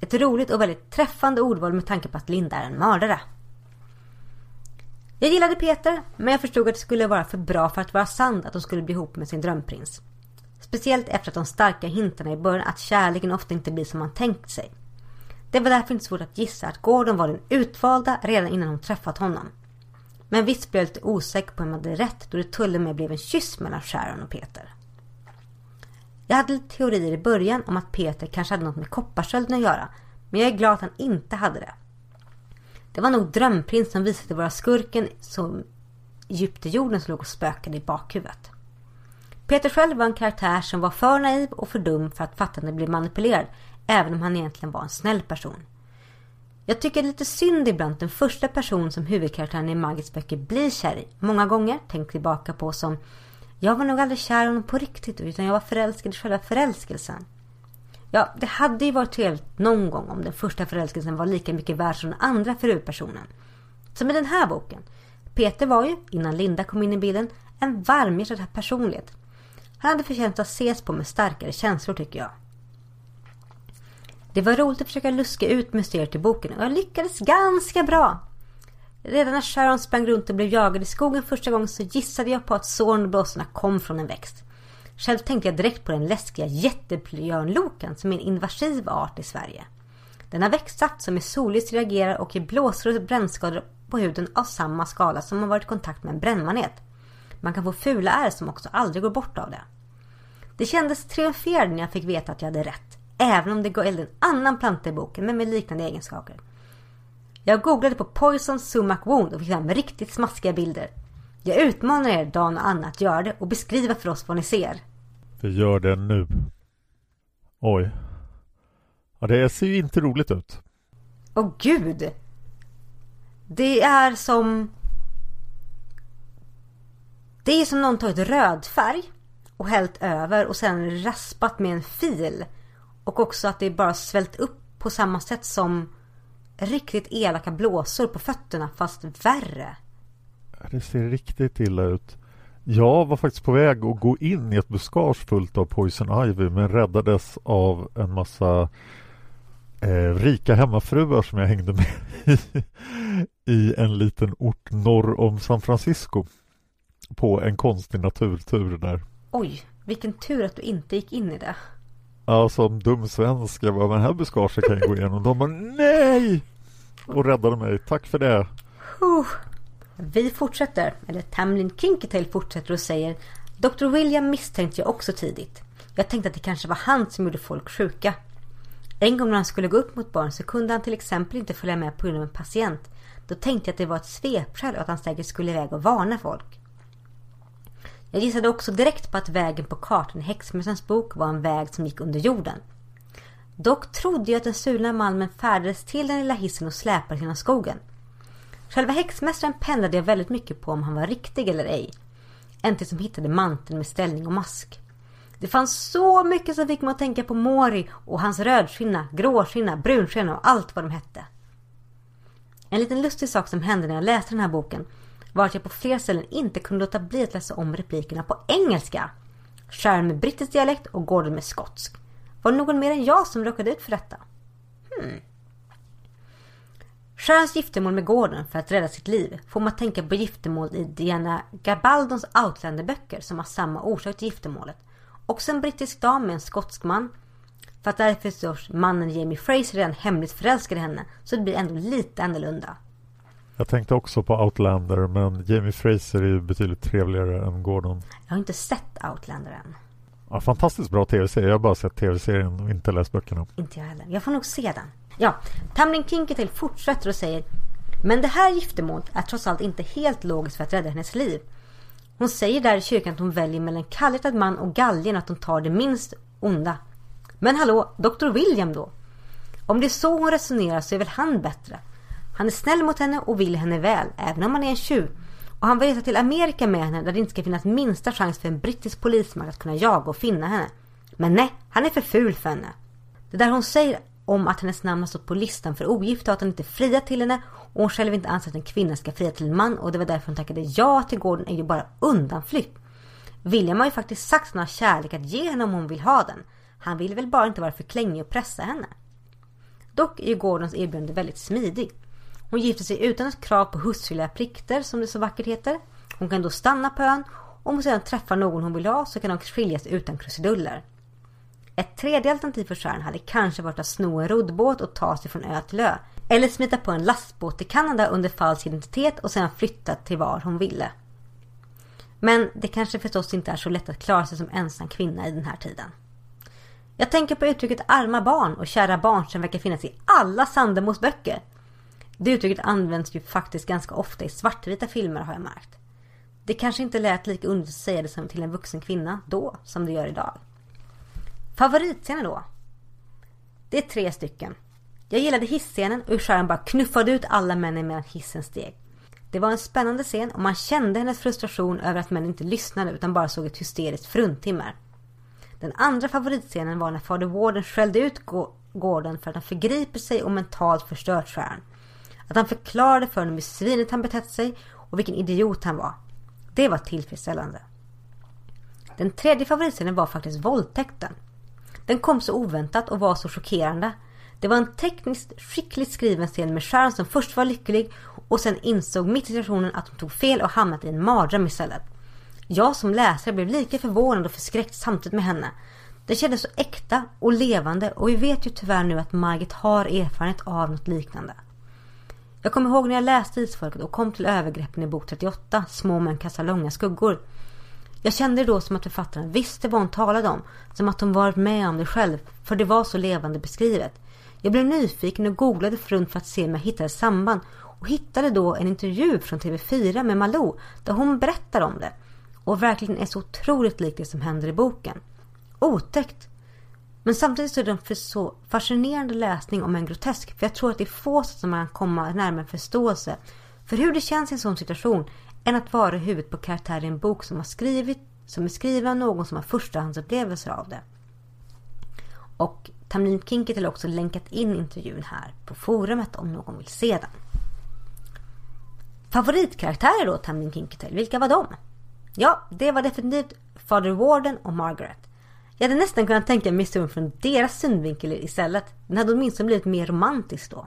Ett roligt och väldigt träffande ordval med tanke på att Linda är en mördare. Jag gillade Peter, men jag förstod att det skulle vara för bra för att vara sant att de skulle bli ihop med sin drömprins. Speciellt efter att de starka hintarna i början att kärleken ofta inte blir som man tänkt sig. Det var därför inte svårt att gissa att Gordon var den utvalda redan innan hon träffat honom. Men visst blev jag lite osäker på om jag hade rätt då det till och med blev en kyss mellan Sharon och Peter. Jag hade lite teorier i början om att Peter kanske hade något med kopparskölden att göra. Men jag är glad att han inte hade det. Det var nog drömprins som visade vara skurken som djupt i jorden som låg och spökade i bakhuvudet. Peter själv var en karaktär som var för naiv och för dum för att fatta att han blev manipulerad även om han egentligen var en snäll person. Jag tycker det är lite synd ibland att den första person som huvudkaraktären i Margits böcker blir kär i, många gånger tänkt tillbaka på som Jag var nog aldrig kär i honom på riktigt utan jag var förälskad i själva förälskelsen. Ja, det hade ju varit trevligt någon gång om den första förälskelsen var lika mycket värd som den andra för huvudpersonen. Som i den här boken. Peter var ju, innan Linda kom in i bilden, en varmhjärtad personlighet. Han hade förtjänat att ses på med starkare känslor tycker jag. Det var roligt att försöka luska ut mysteriet i boken och jag lyckades ganska bra. Redan när Sharon sprang runt och blev jagad i skogen första gången så gissade jag på att såren och blåsorna kom från en växt. Själv tänkte jag direkt på den läskiga jättebjörnlokan som är en invasiv art i Sverige. Den har växtsaft som är solljus reagerar och ger blåsor och brännskador på huden av samma skala som har varit i kontakt med en brännmanet. Man kan få fula ärr som också aldrig går bort av det. Det kändes triumferande när jag fick veta att jag hade rätt. Även om det går en annan planta i boken men med liknande egenskaper. Jag googlade på Poison Sumac Wound och fick fram riktigt smaskiga bilder. Jag utmanar er Dan och Anna att göra det och beskriva för oss vad ni ser. Vi gör det nu. Oj. Ja, det ser ju inte roligt ut. Åh gud! Det är som... Det är som någon tagit rödfärg och hällt över och sen raspat med en fil. Och också att det bara svällt upp på samma sätt som riktigt elaka blåsor på fötterna fast värre. Det ser riktigt illa ut. Jag var faktiskt på väg att gå in i ett buskage fullt av Poison Ivy men räddades av en massa eh, rika hemmafruar som jag hängde med i en liten ort norr om San Francisco på en konstig naturtur där. Oj, vilken tur att du inte gick in i det. Ja, som dum svensk. Jag bara, men här buskaget kan jag gå igenom. De bara, nej! Och räddade mig. Tack för det. Vi fortsätter, eller Tamlin Kinketail fortsätter och säger Dr. William misstänkte jag också tidigt. Jag tänkte att det kanske var han som gjorde folk sjuka. En gång när han skulle gå upp mot barn så kunde han till exempel inte följa med på grund av en patient. Då tänkte jag att det var ett svepskäl och att han säkert skulle iväg och varna folk. Jag gissade också direkt på att vägen på kartan i Häxmästarens bok var en väg som gick under jorden. Dock trodde jag att den sulna malmen färdades till den lilla hissen och släpades genom skogen. Själva häxmästaren pendlade jag väldigt mycket på om han var riktig eller ej. Äntligen som hittade manteln med ställning och mask. Det fanns så mycket som fick mig att tänka på Mori och hans rödskinna, gråskinna, brunskinna och allt vad de hette. En liten lustig sak som hände när jag läste den här boken var att jag på flera ställen inte kunde låta bli att läsa om replikerna på engelska. Sharon med brittisk dialekt och Gordon med skotsk. Var det någon mer än jag som råkade ut för detta? Hmm. Sharons giftermål med Gordon för att rädda sitt liv får man att tänka på giftermål i Diana Gabaldons Outlander-böcker som har samma orsak till giftermålet. Också en brittisk dam med en skotsk man. För att därför förstås mannen Jamie Fraser redan hemligt förälskad i henne så det blir ändå lite annorlunda. Jag tänkte också på Outlander men Jamie Fraser är ju betydligt trevligare än Gordon. Jag har inte sett Outlander än. Ja, fantastiskt bra tv-serie. Jag har bara sett tv-serien och inte läst böckerna. Inte jag heller. Jag får nog se den. Ja, Tamlin Kinkertail fortsätter och säger Men det här giftermålet är trots allt inte helt logiskt för att rädda hennes liv. Hon säger där i kyrkan att hon väljer mellan kallrättad man och galgen att hon tar det minst onda. Men hallå, Dr. William då? Om det är så hon resonerar så är väl han bättre? Han är snäll mot henne och vill henne väl, även om han är en tjuv. Och han vill resa till Amerika med henne där det inte ska finnas minsta chans för en brittisk polisman att kunna jaga och finna henne. Men nej, han är för ful för henne. Det där hon säger om att hennes namn har stått på listan för ogifta och att han inte friat till henne och hon själv inte anser att en kvinna ska fria till en man och det var därför hon tackade ja till gården är ju bara undanflykt. William har ju faktiskt sagt att han har kärlek att ge henne om hon vill ha den. Han vill väl bara inte vara för klängig och pressa henne. Dock är ju Gordons erbjudande väldigt smidigt. Hon gifter sig utan ett krav på hustruliga plikter som det så vackert heter. Hon kan då stanna på ön och om hon sedan träffar någon hon vill ha så kan de skiljas utan krusiduller. Ett tredje alternativ för Sharon hade kanske varit att sno en roddbåt och ta sig från ö till ö. Eller smita på en lastbåt till Kanada under falsk identitet och sedan flytta till var hon ville. Men det kanske förstås inte är så lätt att klara sig som ensam kvinna i den här tiden. Jag tänker på uttrycket arma barn och kära barn som verkar finnas i alla Sandemos böcker. Det uttrycket används ju faktiskt ganska ofta i svartvita filmer har jag märkt. Det kanske inte lät lika underligt att säga det som till en vuxen kvinna då som det gör idag. Favoritscener då? Det är tre stycken. Jag gillade hisscenen och hur Sharon bara knuffade ut alla männen medan hissen steg. Det var en spännande scen och man kände hennes frustration över att män inte lyssnade utan bara såg ett hysteriskt fruntimmer. Den andra favoritscenen var när fader Warden skällde ut Gordon för att han förgriper sig och mentalt förstört Sharon. Att han förklarade för honom hur svinet han betett sig och vilken idiot han var. Det var tillfredsställande. Den tredje favoritscenen var faktiskt våldtäkten. Den kom så oväntat och var så chockerande. Det var en tekniskt skickligt skriven scen med Sharon som först var lycklig och sen insåg mitt i situationen att hon tog fel och hamnat i en mardröm istället. Jag som läsare blev lika förvånad och förskräckt samtidigt med henne. Det kändes så äkta och levande och vi vet ju tyvärr nu att Margit har erfarenhet av något liknande. Jag kommer ihåg när jag läste Isfolket och kom till övergreppen i bok 38, Små män kastar långa skuggor. Jag kände det då som att författaren visste vad hon talade om, som att hon varit med om det själv, för det var så levande beskrivet. Jag blev nyfiken och googlade runt för att se om jag hittade samband och hittade då en intervju från TV4 med Malou där hon berättar om det och verkligen är så otroligt likt det som händer i boken. Otäckt men samtidigt så är det en så fascinerande läsning om en grotesk. För jag tror att det är få sätt som man kan komma närmare förståelse för hur det känns i en sån situation än att vara i huvudet på karaktär i en bok som har skrivit, som är skriven av någon som har förstahandsupplevelser av det. Och Tamlin Kinket har också länkat in intervjun här på forumet om någon vill se den. Favoritkaraktärer då, Tamlin Kinketel, vilka var de? Ja, det var definitivt Father Warden och Margaret. Jag hade nästan kunnat tänka mig historien från deras synvinkel istället. Den hade åtminstone blivit mer romantisk då.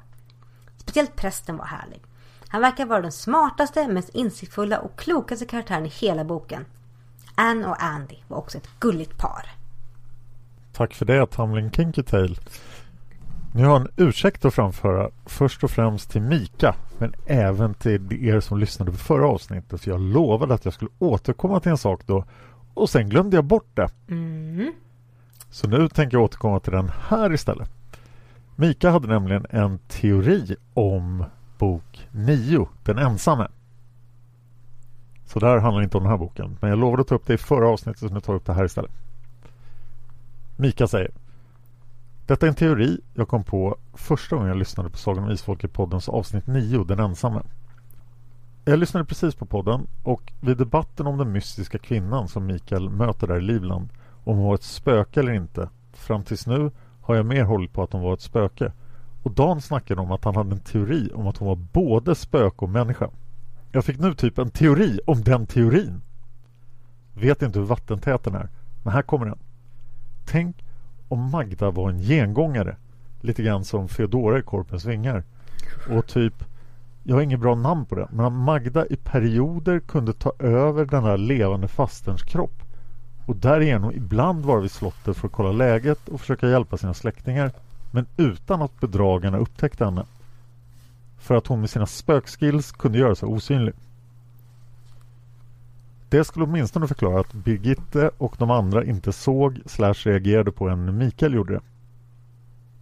Speciellt prästen var härlig. Han verkar vara den smartaste, mest insiktsfulla och klokaste karaktären i hela boken. Anne och Andy var också ett gulligt par. Tack för det, Tamlin Kinkytail. Nu har en ursäkt att framföra först och främst till Mika men även till er som lyssnade på förra avsnittet för jag lovade att jag skulle återkomma till en sak då och sen glömde jag bort det. Mm. Så nu tänker jag återkomma till den här istället. Mika hade nämligen en teori om bok 9, Den ensamme. Så där handlar inte om den här boken. Men jag lovade att ta upp det i förra avsnittet så nu tar jag upp det här istället. Mika säger Detta är en teori jag kom på första gången jag lyssnade på Sagan om Isfolket poddens avsnitt 9, Den ensamme. Jag lyssnade precis på podden och vid debatten om den mystiska kvinnan som Mikael möter där i Livland om hon var ett spöke eller inte. Fram tills nu har jag mer hållit på att hon var ett spöke. Och Dan snackade om att han hade en teori om att hon var både spöke och människa. Jag fick nu typ en teori om den teorin. Vet inte hur vattentät den är, men här kommer den. Tänk om Magda var en gengångare. Lite grann som Feodora i Korpens vingar. Och typ, jag har inget bra namn på det, men att Magda i perioder kunde ta över den här levande fasterns kropp och därigenom ibland vara vid slottet för att kolla läget och försöka hjälpa sina släktingar men utan att bedragarna upptäckte henne. För att hon med sina spökskills kunde göra sig osynlig. Det skulle åtminstone förklara att Birgitte och de andra inte såg slash reagerade på henne när Mikael gjorde det.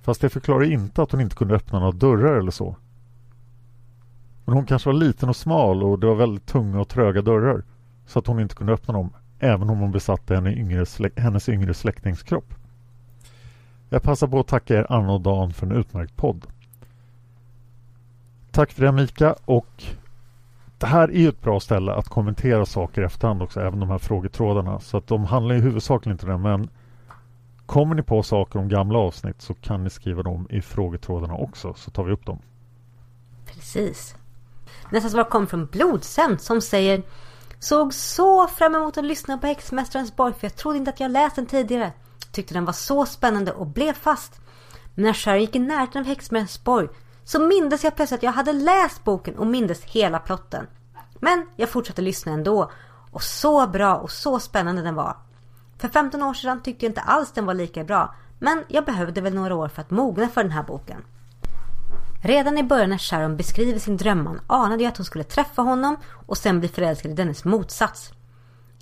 Fast det förklarar inte att hon inte kunde öppna några dörrar eller så. Men hon kanske var liten och smal och det var väldigt tunga och tröga dörrar så att hon inte kunde öppna dem även om hon besatte henne yngre hennes yngre släktingskropp. Jag passar på att tacka er Anna och Dan för en utmärkt podd. Tack för det Mika och det här är ju ett bra ställe att kommentera saker i efterhand också, även de här frågetrådarna. Så att de handlar ju huvudsakligen inte om det, men kommer ni på saker om gamla avsnitt så kan ni skriva dem i frågetrådarna också, så tar vi upp dem. Precis. Nästa svar kommer från Blodsänd som säger Såg så fram emot att lyssna på Häxmästarens borg för jag trodde inte att jag läst den tidigare. Tyckte den var så spännande och blev fast. Men när Sharon gick i närheten av Häxmästarens borg så mindes jag plötsligt att jag hade läst boken och mindes hela plotten. Men jag fortsatte lyssna ändå. Och så bra och så spännande den var. För 15 år sedan tyckte jag inte alls den var lika bra. Men jag behövde väl några år för att mogna för den här boken. Redan i början när Sharon beskriver sin drömman anade jag att hon skulle träffa honom och sen bli förälskad i dennes motsats.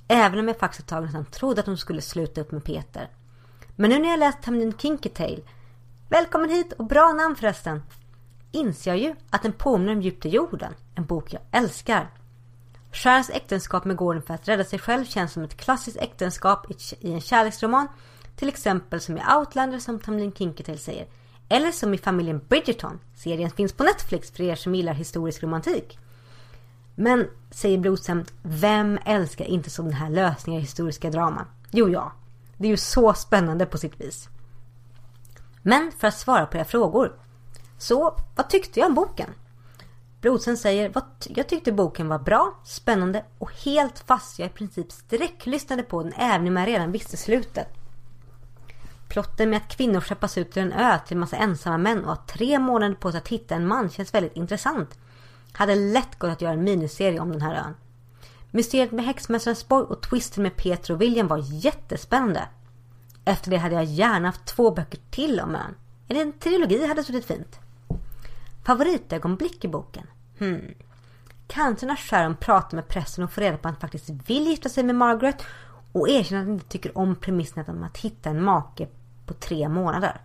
Även om jag faktiskt ett tag nästan trodde att hon skulle sluta upp med Peter. Men nu när jag läst Tamlin Kinky Tale, välkommen hit och bra namn förresten, inser jag ju att den påminner om Djupt i jorden, en bok jag älskar. Sharons äktenskap med Gordon för att rädda sig själv känns som ett klassiskt äktenskap i en kärleksroman, till exempel som i Outlander som Tamlin Kinky säger, eller som i familjen Bridgerton. Serien finns på Netflix för er som gillar historisk romantik. Men, säger Blodsam, vem älskar inte sådana här lösningar i historiska draman? Jo, jag. Det är ju så spännande på sitt vis. Men för att svara på era frågor. Så, vad tyckte jag om boken? Blodsen säger att jag tyckte boken var bra, spännande och helt fast jag i princip sträcklyssnade på den även om jag redan visste slutet. Plotten med att kvinnor skeppas ut till en ö till en massa ensamma män och har tre månader på sig att hitta en man känns väldigt intressant. Hade lätt gått att göra en miniserie om den här ön. Mysteriet med häxmästarens borg och twisten med Peter och William var jättespännande. Efter det hade jag gärna haft två böcker till om ön. Eller en trilogi hade suttit fint. Favoritögonblick i boken? Hmm. Kanske när Sharon pratar med pressen och får reda på att han faktiskt vill gifta sig med Margaret och erkänner att han inte tycker om premissen om att hitta en make på tre månader.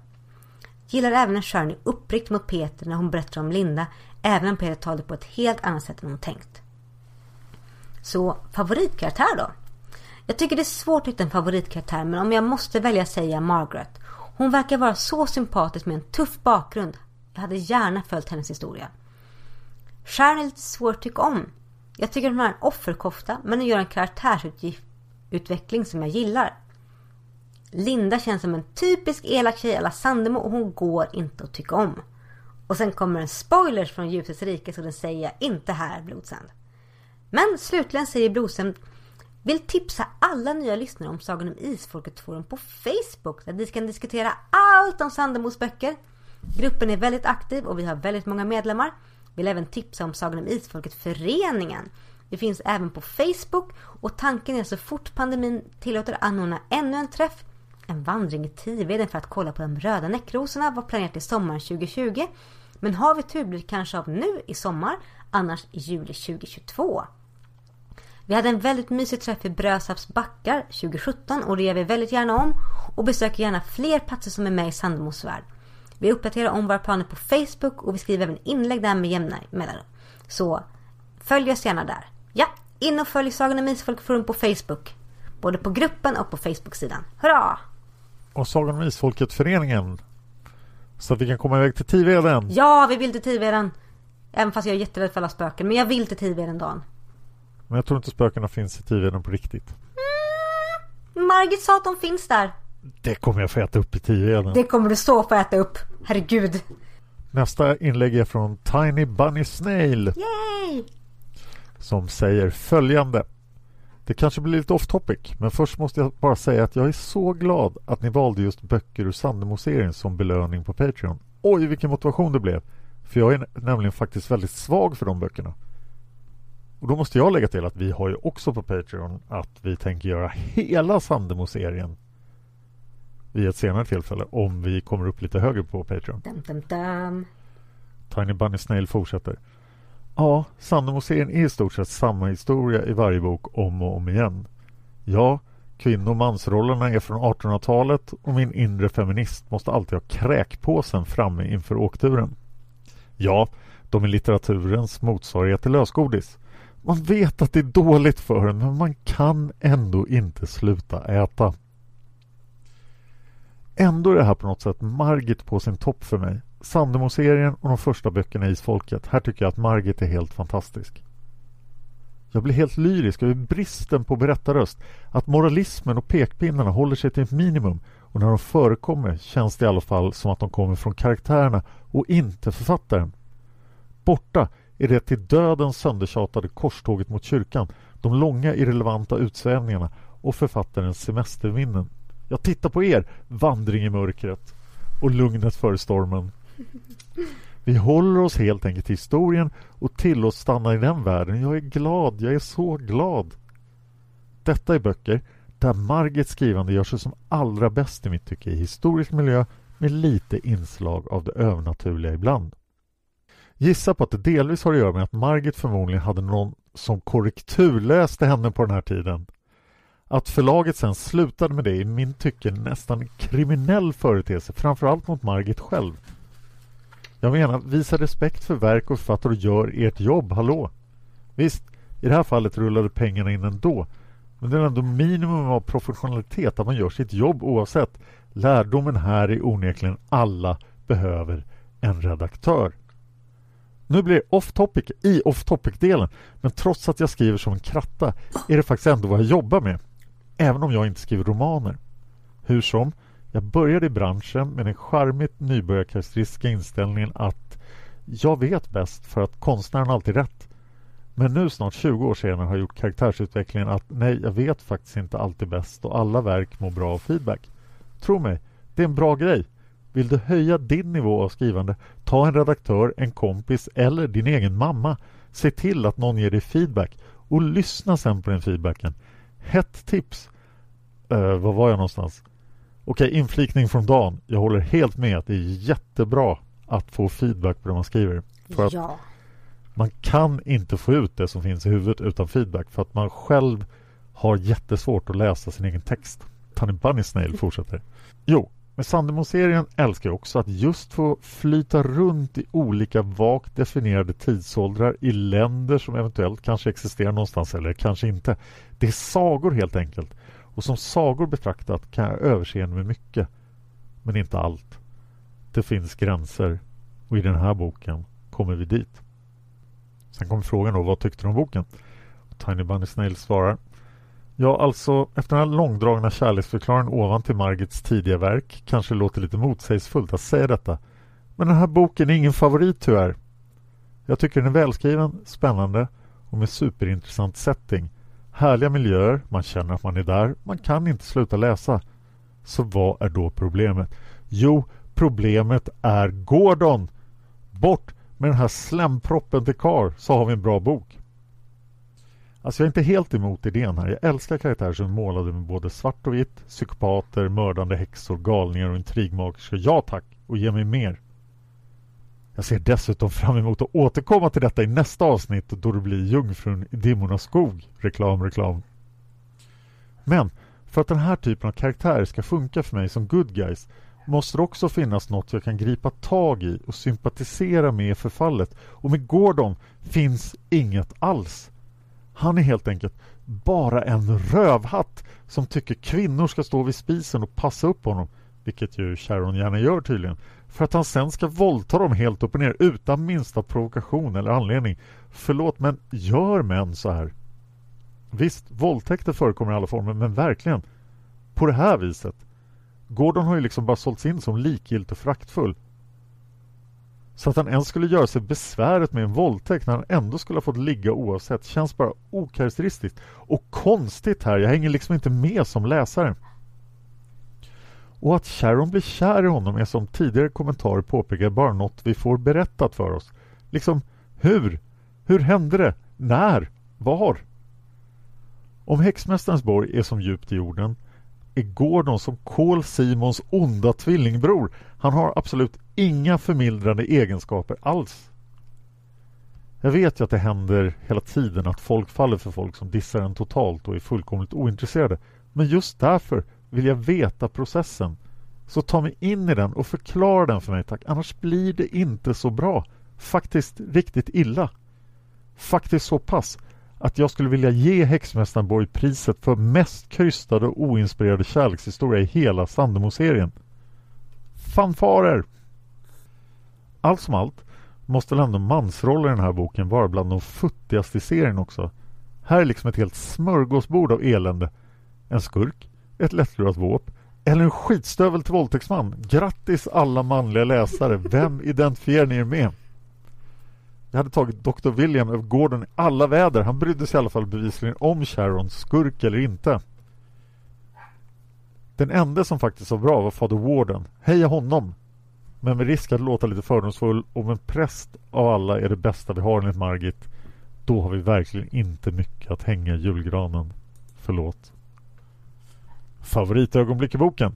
Gillar även när Sharon är uppriktig mot Peter när hon berättar om Linda, även om Peter tar det på ett helt annat sätt än hon tänkt. Så favoritkaraktär då? Jag tycker det är svårt att hitta en favoritkaraktär men om jag måste välja säga Margaret. Hon verkar vara så sympatisk med en tuff bakgrund. Jag hade gärna följt hennes historia. Sharon är lite svår att tycka om. Jag tycker hon har en offerkofta men hon gör en karaktärsutveckling som jag gillar. Linda känns som en typisk elak tjej alla Sandemo och hon går inte att tycka om. Och sen kommer en spoilers från Ljusets rike så den säger jag inte här Blodsand. Men slutligen säger Blodsand vill tipsa alla nya lyssnare om Sagan om Isfolket forum på Facebook där vi kan diskutera allt om Sandemos böcker. Gruppen är väldigt aktiv och vi har väldigt många medlemmar. Vill även tipsa om Sagan om Isfolket föreningen. Det finns även på Facebook och tanken är så fort pandemin tillåter anordna ännu en träff en vandring i Tiveden för att kolla på de röda näckrosorna var planerat till sommaren 2020. Men har vi tur blir det kanske av nu i sommar, annars i juli 2022. Vi hade en väldigt mysig träff i Brösarps backar 2017 och det gör vi väldigt gärna om. Och besöker gärna fler platser som är med i Sandemos värld. Vi uppdaterar om våra planer på Facebook och vi skriver även inlägg där med jämna mellanrum. Så följ oss gärna där. Ja, in och följ Sagan om Isfolkforum på Facebook. Både på gruppen och på Facebook-sidan. Hurra! Och Sagan om Isfolket-föreningen. Så att vi kan komma iväg till Tiveden. Ja, vi vill till Tiveden. Även fast jag är jätterädd för alla spöken. Men jag vill till Tiveden dagen. Men jag tror inte spökena finns i Tiveden på riktigt. Margit sa att de finns där. Det kommer jag få äta upp i Tiveden. Det kommer du så få äta upp. Herregud. Nästa inlägg är från Tiny Bunny Snail Yay! som säger följande. Det kanske blir lite off topic, men först måste jag bara säga att jag är så glad att ni valde just böcker ur Sandemo-serien som belöning på Patreon. Oj, vilken motivation det blev! För jag är nämligen faktiskt väldigt svag för de böckerna. Och då måste jag lägga till att vi har ju också på Patreon att vi tänker göra hela Sandemo-serien vid ett senare tillfälle om vi kommer upp lite högre på Patreon. Dum, dum, dum. Tiny Bunny Snail fortsätter. Ja, Sandemo-serien är i stort sett samma historia i varje bok om och om igen. Ja, kvinno och mansrollerna är från 1800-talet och min inre feminist måste alltid ha kräkpåsen framme inför åkturen. Ja, de är litteraturens motsvarighet till lösgodis. Man vet att det är dåligt för en men man kan ändå inte sluta äta. Ändå är det här på något sätt Margit på sin topp för mig. Sandemo-serien och de första böckerna i Isfolket. Här tycker jag att Margit är helt fantastisk. Jag blir helt lyrisk över bristen på berättarröst. Att moralismen och pekpinnarna håller sig till ett minimum och när de förekommer känns det i alla fall som att de kommer från karaktärerna och inte författaren. Borta är det till döden söndertjatade korståget mot kyrkan, de långa irrelevanta utsvävningarna och författarens semesterminnen. Jag tittar på er, vandring i mörkret och lugnet före stormen. Vi håller oss helt enkelt till historien och tillåts stanna i den världen. Jag är glad, jag är så glad. Detta är böcker där Margits skrivande gör sig som allra bäst i mitt tycke i historisk miljö med lite inslag av det övernaturliga ibland. Gissa på att det delvis har att göra med att Margit förmodligen hade någon som korrekturläste henne på den här tiden. Att förlaget sen slutade med det är i min tycke nästan en kriminell företeelse, framförallt mot Margit själv. Jag menar, visa respekt för verk och författare och gör ert jobb, hallå! Visst, i det här fallet rullade pengarna in ändå. Men det är ändå minimum av professionalitet att man gör sitt jobb oavsett. Lärdomen här är onekligen alla behöver en redaktör. Nu blir det off topic i off topic-delen men trots att jag skriver som en kratta är det faktiskt ändå vad jag jobbar med. Även om jag inte skriver romaner. Hur som, jag började i branschen med den charmigt nybörjarkaraktäristiska inställningen att jag vet bäst för att konstnären alltid rätt. Men nu snart 20 år senare har jag gjort karaktärsutvecklingen att nej, jag vet faktiskt inte alltid bäst och alla verk mår bra av feedback. Tro mig, det är en bra grej. Vill du höja din nivå av skrivande, ta en redaktör, en kompis eller din egen mamma. Se till att någon ger dig feedback och lyssna sen på den feedbacken. Hett tips. Uh, var var jag någonstans? Okej, okay, inflikning från Dan. Jag håller helt med att det är jättebra att få feedback på det man skriver. För ja. att man kan inte få ut det som finns i huvudet utan feedback för att man själv har jättesvårt att läsa sin egen text. Tanny Bunny Snail fortsätter. Jo, med Sandemo-serien älskar också att just få flyta runt i olika vagt definierade tidsåldrar i länder som eventuellt kanske existerar någonstans eller kanske inte. Det är sagor helt enkelt. Och som sagor betraktat kan jag överseende med mycket. Men inte allt. Det finns gränser och i den här boken kommer vi dit. Sen kommer frågan då, vad tyckte du om boken? Tiny Bunny Snail svarar Ja, alltså efter den här långdragna kärleksförklaringen ovan till Margits tidiga verk kanske det låter lite motsägelsefullt att säga detta. Men den här boken är ingen favorit tyvärr. Jag tycker den är välskriven, spännande och med superintressant setting. Härliga miljöer, man känner att man är där, man kan inte sluta läsa. Så vad är då problemet? Jo, problemet är Gordon! Bort med den här slemproppen till kar så har vi en bra bok. Alltså jag är inte helt emot idén här. Jag älskar karaktärer som är målade med både svart och vitt, psykopater, mördande häxor, galningar och intrigmakerskor. Ja tack, och ge mig mer. Jag ser dessutom fram emot att återkomma till detta i nästa avsnitt då det blir Jungfrun i dimmornas skog. Reklam, reklam. Men för att den här typen av karaktärer ska funka för mig som good guys måste det också finnas något jag kan gripa tag i och sympatisera med i förfallet. Och med Gordon finns inget alls. Han är helt enkelt bara en rövhatt som tycker kvinnor ska stå vid spisen och passa upp honom. vilket ju Sharon gärna gör tydligen, för att han sen ska våldta dem helt upp och ner utan minsta provokation eller anledning. Förlåt, men gör män så här? Visst, våldtäkter förekommer i alla former, men verkligen på det här viset. Gordon har ju liksom bara sålts in som likgiltig och fraktfull. Så att han ens skulle göra sig besväret med en våldtäkt när han ändå skulle ha fått ligga oavsett känns bara okaraktäristiskt. Och konstigt här, jag hänger liksom inte med som läsare. Och att Sharon blir kär i honom är som tidigare kommentarer påpekar bara något vi får berättat för oss. Liksom, hur? Hur hände det? När? Var? Om häxmästarens borg är som djupt i jorden är Gordon som Kol Simons onda tvillingbror. Han har absolut inga förmildrande egenskaper alls. Jag vet ju att det händer hela tiden att folk faller för folk som dissar en totalt och är fullkomligt ointresserade. Men just därför vill jag veta processen. Så ta mig in i den och förklara den för mig tack. Annars blir det inte så bra. Faktiskt riktigt illa. Faktiskt så pass att jag skulle vilja ge Häxmästaren Borg priset för mest krystade och oinspirerade kärlekshistoria i hela Sandemo-serien. Fanfarer! Allt som allt måste väl ändå mansroller i den här boken vara bland de futtigaste i serien också. Här är liksom ett helt smörgåsbord av elände. En skurk, ett lättlurat våp eller en skitstövel till våldtäktsman. Grattis alla manliga läsare! Vem identifierar ni er med? Jag hade tagit Dr. William över Gordon i alla väder. Han brydde sig i alla fall bevisligen om Sharon, skurk eller inte. Den enda som faktiskt var bra var Fader Warden. Heja honom! Men med risk att låta lite fördomsfull, om en präst av alla är det bästa vi har enligt Margit, då har vi verkligen inte mycket att hänga i julgranen. Förlåt. Favoritögonblick i boken?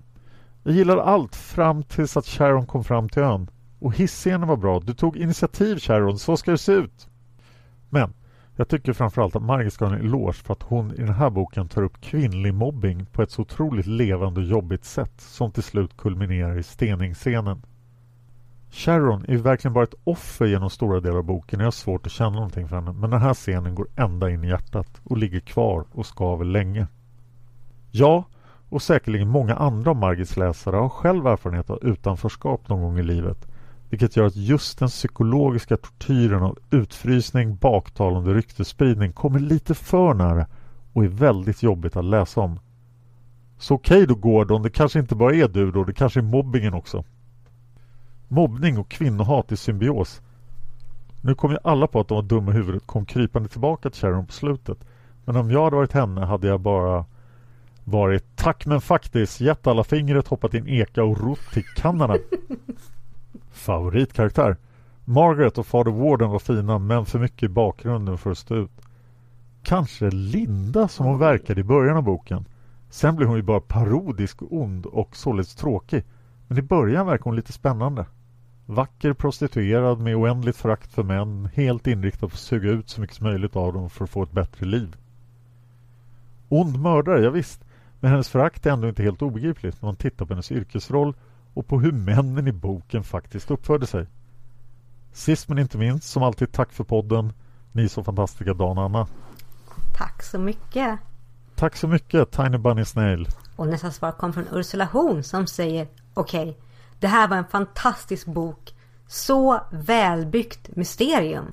Jag gillade allt fram tills att Sharon kom fram till ön. Och hisscenen var bra. Du tog initiativ Sharon, så ska det se ut. Men jag tycker framförallt att Margit ska ha en eloge för att hon i den här boken tar upp kvinnlig mobbing på ett så otroligt levande och jobbigt sätt som till slut kulminerar i steningsscenen. Sharon är verkligen bara ett offer genom stora delar av boken. Jag har svårt att känna någonting för henne. Men den här scenen går ända in i hjärtat och ligger kvar och skaver länge. Ja, och säkerligen många andra av Margits läsare har själv erfarenhet av utanförskap någon gång i livet. Vilket gör att just den psykologiska tortyren av utfrysning, baktalande ryktesspridning kommer lite för nära och är väldigt jobbigt att läsa om. Så okej okay då Gordon, det kanske inte bara är du då, det kanske är mobbingen också. Mobbning och kvinnohat i symbios. Nu kom ju alla på att de var dumma i huvudet kom krypande tillbaka till Sharon på slutet. Men om jag hade varit henne hade jag bara varit tack men faktiskt gett alla fingret, hoppat i en eka och rott till Kanada. Favoritkaraktär? Margaret och Fader Warden var fina men för mycket i bakgrunden för att stå ut. Kanske Linda som hon verkade i början av boken. Sen blev hon ju bara parodisk och ond och således tråkig. Men i början verkar hon lite spännande. Vacker prostituerad med oändligt förakt för män, helt inriktad på att suga ut så mycket som möjligt av dem för att få ett bättre liv. Ond mördare, ja, visst. Men hennes förakt är ändå inte helt obegripligt när man tittar på hennes yrkesroll och på hur männen i boken faktiskt uppförde sig. Sist men inte minst, som alltid, tack för podden. Ni är så fantastiska, Dan och Anna. Tack så mycket. Tack så mycket, Tiny Bunny Snail. Och nästa svar kom från Ursula Horn som säger Okej, okay, det här var en fantastisk bok. Så välbyggt mysterium.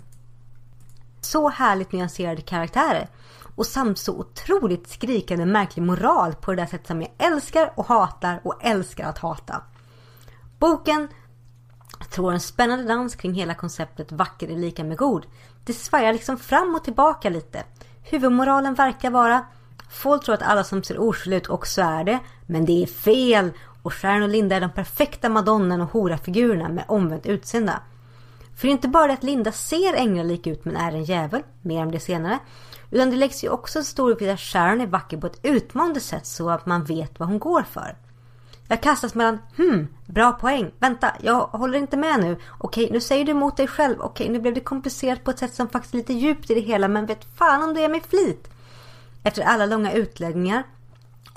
Så härligt nyanserade karaktärer. Och samt så otroligt skrikande märklig moral på det där sättet som jag älskar och hatar och älskar att hata. Boken tror en spännande dans kring hela konceptet vacker är lika med god. Det svajar liksom fram och tillbaka lite. Huvudmoralen verkar vara Folk tror att alla som ser oskyldiga ut också är det, men det är fel. Och Sharon och Linda är de perfekta madonnan och hora-figurerna med omvänt utseende. För det är inte bara det att Linda ser änglalik ut men är en djävul, mer om det senare. Utan det läggs ju också en stor uppgift att Sharon är vacker på ett utmanande sätt så att man vet vad hon går för. Jag kastas mellan, hmm, bra poäng, vänta, jag håller inte med nu. Okej, nu säger du emot dig själv. Okej, nu blev det komplicerat på ett sätt som faktiskt är lite djupt i det hela, men vet fan om det är med flit. Efter alla långa utläggningar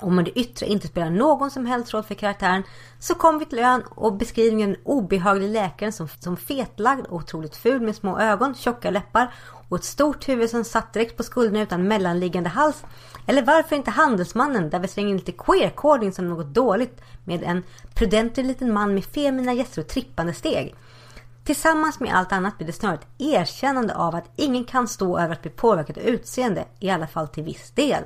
om det yttre inte spelar någon som helst roll för karaktären så kommer vi till ön och beskrivningen obehaglig läkaren som, som fetlagd och otroligt ful med små ögon, tjocka läppar och ett stort huvud som satt direkt på skulderna utan mellanliggande hals Eller varför inte Handelsmannen där vi slänger in lite queer-coding som något dåligt med en prudentlig liten man med femina gäster och trippande steg. Tillsammans med allt annat blir det snarare ett erkännande av att ingen kan stå över att bli påverkad av utseende, i alla fall till viss del.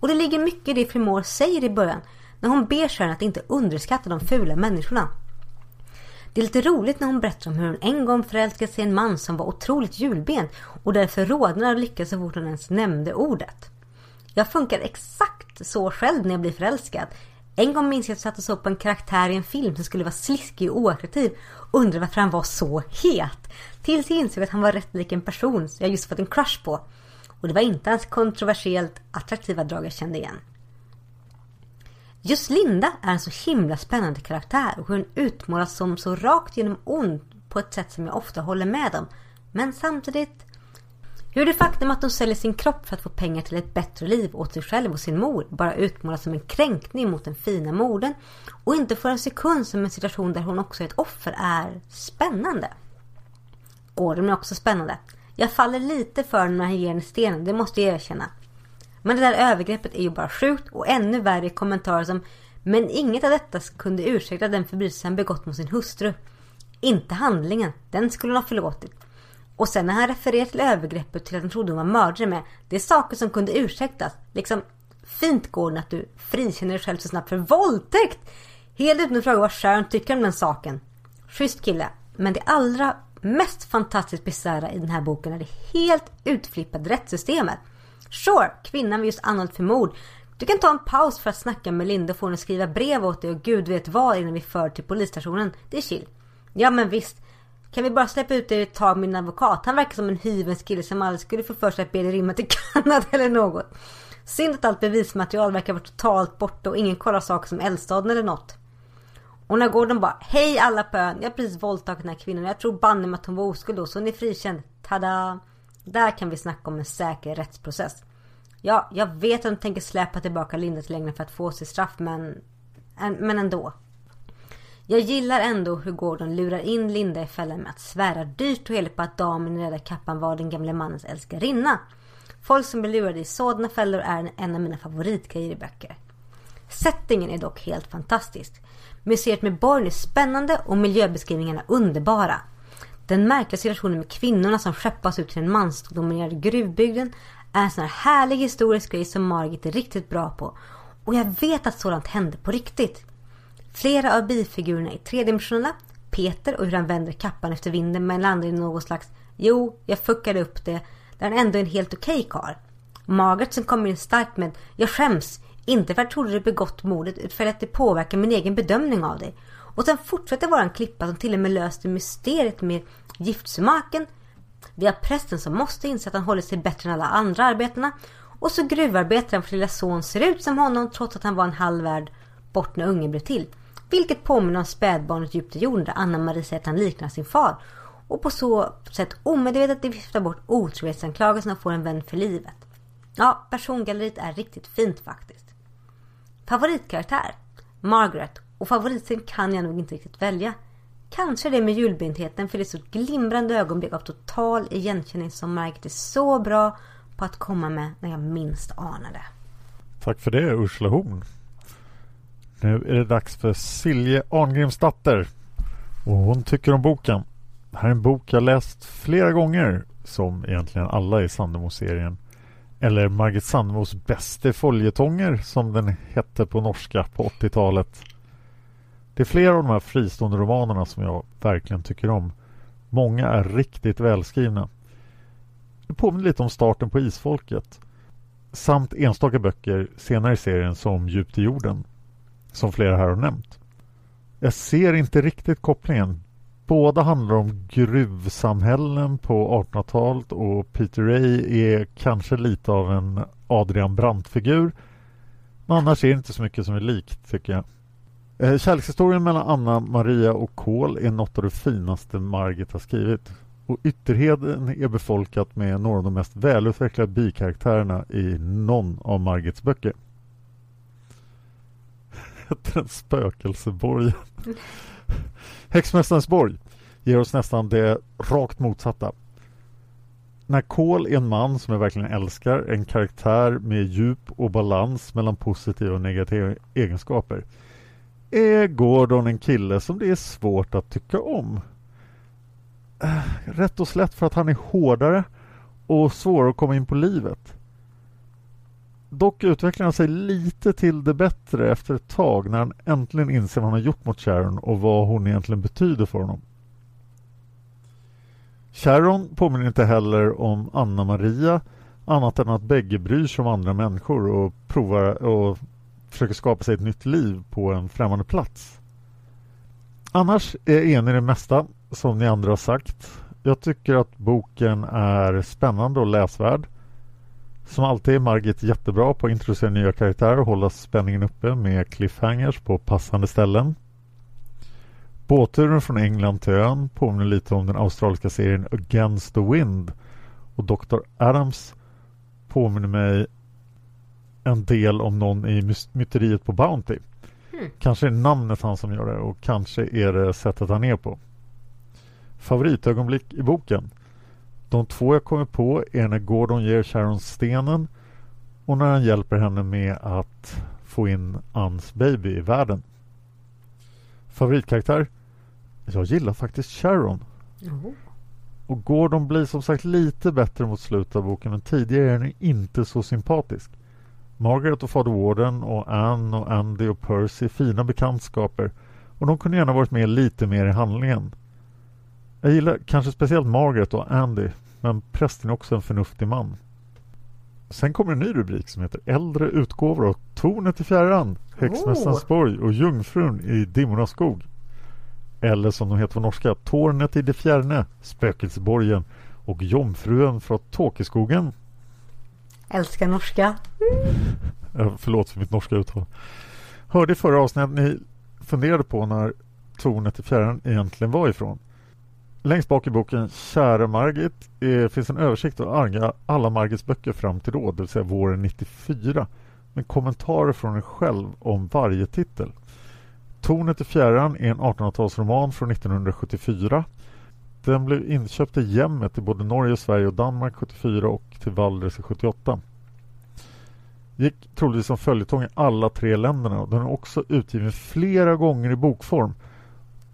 Och det ligger mycket i det Frimor säger i början, när hon ber Sharon att inte underskatta de fula människorna. Det är lite roligt när hon berättar om hur hon en gång förälskade sig i en man som var otroligt julbent och därför rodnade och lyckades så fort hon ens nämnde ordet. Jag funkar exakt så själv när jag blir förälskad. En gång minns jag att jag satte upp på en karaktär i en film som skulle vara sliskig och oattraktiv och undrade varför han var så het. Tills jag insåg att han var rätt lik en person som jag just fått en crush på. Och det var inte hans kontroversiellt attraktiva drag jag kände igen. Just Linda är en så himla spännande karaktär och hur hon utmålas som så rakt genom ond på ett sätt som jag ofta håller med om. Men samtidigt hur det faktum att hon säljer sin kropp för att få pengar till ett bättre liv åt sig själv och sin mor bara utmålas som en kränkning mot den fina modern och inte för en sekund som en situation där hon också är ett offer är spännande. Gordon är också spännande. Jag faller lite för när han ger henne stenen, det måste jag erkänna. Men det där övergreppet är ju bara sjukt och ännu värre kommentarer som Men inget av detta kunde ursäkta den förbrytelse han begått mot sin hustru. Inte handlingen, den skulle hon ha förlåtit. Och sen när han refererar till övergreppet till att han trodde hon var mördare med. Det är saker som kunde ursäktas. Liksom fint Gordon att du frikänner dig själv så snabbt för våldtäkt. Helt utan att fråga vad Sharon tycker om den saken. Schysst kille. Men det allra mest fantastiskt bisarra i den här boken är det helt utflippade rättssystemet. Sure, kvinnan vi just anhållit för mord. Du kan ta en paus för att snacka med Linda och få henne att skriva brev åt dig och gud vet vad innan vi för till polisstationen. Det är chill. Ja men visst. Kan vi bara släppa ut dig ett tag med din advokat? Han verkar som en hyvens kille som aldrig skulle få för sig att be dig rymma till Kanada eller något. Synd att allt bevismaterial verkar vara totalt borta och ingen kollar saker som eldstaden eller något. Och när Gordon bara Hej alla på ön, jag har precis våldtagit den här kvinnan jag tror banne att hon var oskuld då så hon är frikänd. Tada! Där kan vi snacka om en säker rättsprocess. Ja, jag vet att de tänker släpa tillbaka Linda till längden för att få sitt straff men... Men ändå. Jag gillar ändå hur Gordon lurar in Linda i fällan med att svära dyrt och heligt på att damen i röda kappan var den gamle mannens älskarinna. Folk som blir lurade i sådana fällor är en av mina favoritgrejer i böcker. Settingen är dock helt fantastisk. Museet med borgen är spännande och miljöbeskrivningarna underbara. Den märkliga situationen med kvinnorna som skeppas ut till den mansdominerade gruvbygden är en sån här härlig historisk grej som Margit är riktigt bra på. Och jag vet att sådant hände på riktigt. Flera av bifigurerna är tredimensionella. Peter och hur han vänder kappan efter vinden men landar i något slags Jo, jag fuckade upp det. Där han ändå är en helt okej okay karl. Margaret som kommer in starkt med Jag skäms. Inte för att jag trodde du begått mordet utan för att det påverkar min egen bedömning av dig. Och sen fortsätter våran klippa som till och med löste mysteriet med giftsumaken. Vi har prästen som måste inse att han håller sig bättre än alla andra arbetarna. Och så gruvarbetaren för lilla son ser ut som honom trots att han var en halv värld bort när ungen blev till. Vilket påminner om spädbarnet djupt i jorden där Anna-Marie säger att han liknar sin far. Och på så sätt omedvetet viftar bort otrohetsanklagelserna och får en vän för livet. Ja, persongalleriet är riktigt fint faktiskt. Favoritkaraktär? Margaret. Och favoritscen kan jag nog inte riktigt välja. Kanske det med julbentheten för det är så glimrande ögonblick av total igenkänning som Margaret är så bra på att komma med när jag minst anar det. Tack för det Ursula Horn. Nu är det dags för Silje Arngrimsdatter. Och hon tycker om boken. Det här är en bok jag läst flera gånger som egentligen alla i Sandemo-serien. Eller Margit Sandemos bäste följetonger som den hette på norska på 80-talet. Det är flera av de här fristående romanerna som jag verkligen tycker om. Många är riktigt välskrivna. Det påminner lite om starten på Isfolket. Samt enstaka böcker senare i serien som Djupt i jorden som flera här har nämnt. Jag ser inte riktigt kopplingen. Båda handlar om gruvsamhällen på 1800-talet och Peter Ray är kanske lite av en Adrian Brandt-figur. Men annars är det inte så mycket som är likt tycker jag. Eh, kärlekshistorien mellan Anna, Maria och Kohl är något av det finaste Margit har skrivit. Och Ytterheden är befolkat med några av de mest välutvecklade bikaraktärerna i någon av Margits böcker heter den Spökelseborgen. Häxmästarens borg ger oss nästan det rakt motsatta. När Cole är en man som jag verkligen älskar, en karaktär med djup och balans mellan positiva och negativa egenskaper, är Gordon en kille som det är svårt att tycka om. Äh, rätt och slätt för att han är hårdare och svårare att komma in på livet. Dock utvecklar han sig lite till det bättre efter ett tag när han äntligen inser vad han har gjort mot Sharon och vad hon egentligen betyder för honom. Sharon påminner inte heller om Anna Maria annat än att bägge bryr sig om andra människor och provar och försöker skapa sig ett nytt liv på en främmande plats. Annars är jag enig i det mesta som ni andra har sagt. Jag tycker att boken är spännande och läsvärd. Som alltid är Margit jättebra på att introducera nya karaktärer och hålla spänningen uppe med cliffhangers på passande ställen. Båtturen från England till ön påminner lite om den australiska serien Against the Wind och Dr. Adams påminner mig en del om någon i myteriet på Bounty. Mm. Kanske är namnet han som gör det och kanske är det sättet han är på. Favoritögonblick i boken? De två jag kommer på är när Gordon ger Sharon stenen och när han hjälper henne med att få in Anns baby i världen. Favoritkaraktär? Jag gillar faktiskt Sharon. Mm. Och Gordon blir som sagt lite bättre mot slutet av boken men tidigare är han inte så sympatisk. Margaret och fader Warden och Anne och Andy och Percy är fina bekantskaper och de kunde gärna varit med lite mer i handlingen. Jag gillar kanske speciellt Margaret och Andy men prästen är också en förnuftig man. Sen kommer en ny rubrik som heter Äldre utgåvor av Tornet i fjärran, Häxmästarens oh. borg och Jungfrun i Dimmornas skog. Eller som de heter på norska, Tornet i det fjärne, Spökelseborgen och Jomfruen från Tåkeskogen. Älskar norska. Mm. Förlåt för mitt norska uttal. Hörde i förra avsnittet ni funderade på när tornet i fjärran egentligen var ifrån. Längst bak i boken Kära Margit eh, finns en översikt av alla Margits böcker fram till då, det vill säga våren 94 med kommentarer från en själv om varje titel. Tornet i fjärran är en 1800-talsroman från 1974. Den blev inköpt i Jämmet i både Norge, Sverige och Danmark 74 och till Valdres 78. Gick troligtvis som följetong i alla tre länderna och den är också utgiven flera gånger i bokform.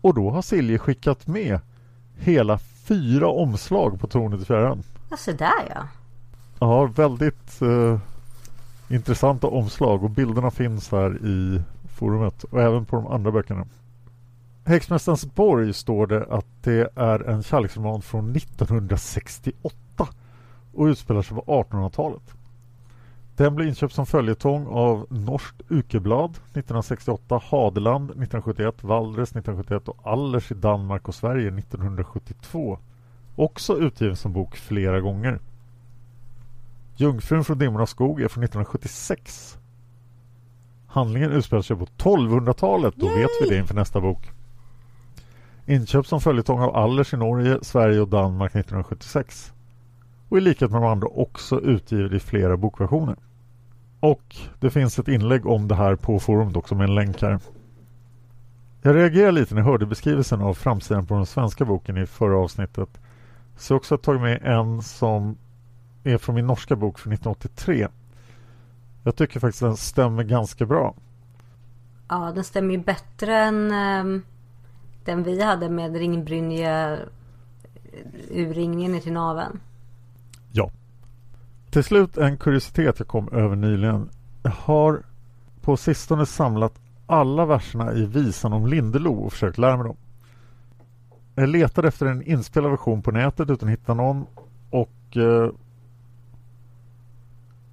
Och då har Silje skickat med hela fyra omslag på Tornet i fjärran. Ja, så där ja. Ja, väldigt eh, intressanta omslag och bilderna finns här i forumet och även på de andra böckerna. Häxmästarens borg står det att det är en kärleksroman från 1968 och utspelar sig på 1800-talet. Den blev inköpt som följetong av Norskt Ukeblad 1968, Hadeland 1971, Valdres 1971 och Allers i Danmark och Sverige 1972. Också utgiven som bok flera gånger. Jungfrun från Dimmornas skog är från 1976. Handlingen utspelar sig på 1200-talet, då Yay! vet vi det inför nästa bok. Inköpt som följetong av Allers i Norge, Sverige och Danmark 1976 och i likhet med de andra också utgivet i flera bokversioner. Och det finns ett inlägg om det här på forumet också med en länk här. Jag reagerade lite när jag hörde beskrivelsen av framsidan på den svenska boken i förra avsnittet. Så jag har också tagit med en som är från min norska bok från 1983. Jag tycker faktiskt den stämmer ganska bra. Ja, den stämmer ju bättre än um, den vi hade med Ringbrynje eh, urringningen till naven. Till slut en kuriositet jag kom över nyligen. Jag har på sistone samlat alla verserna i visan om Lindelo och försökt lära mig dem. Jag letade efter en inspelad version på nätet utan att hitta någon och eh,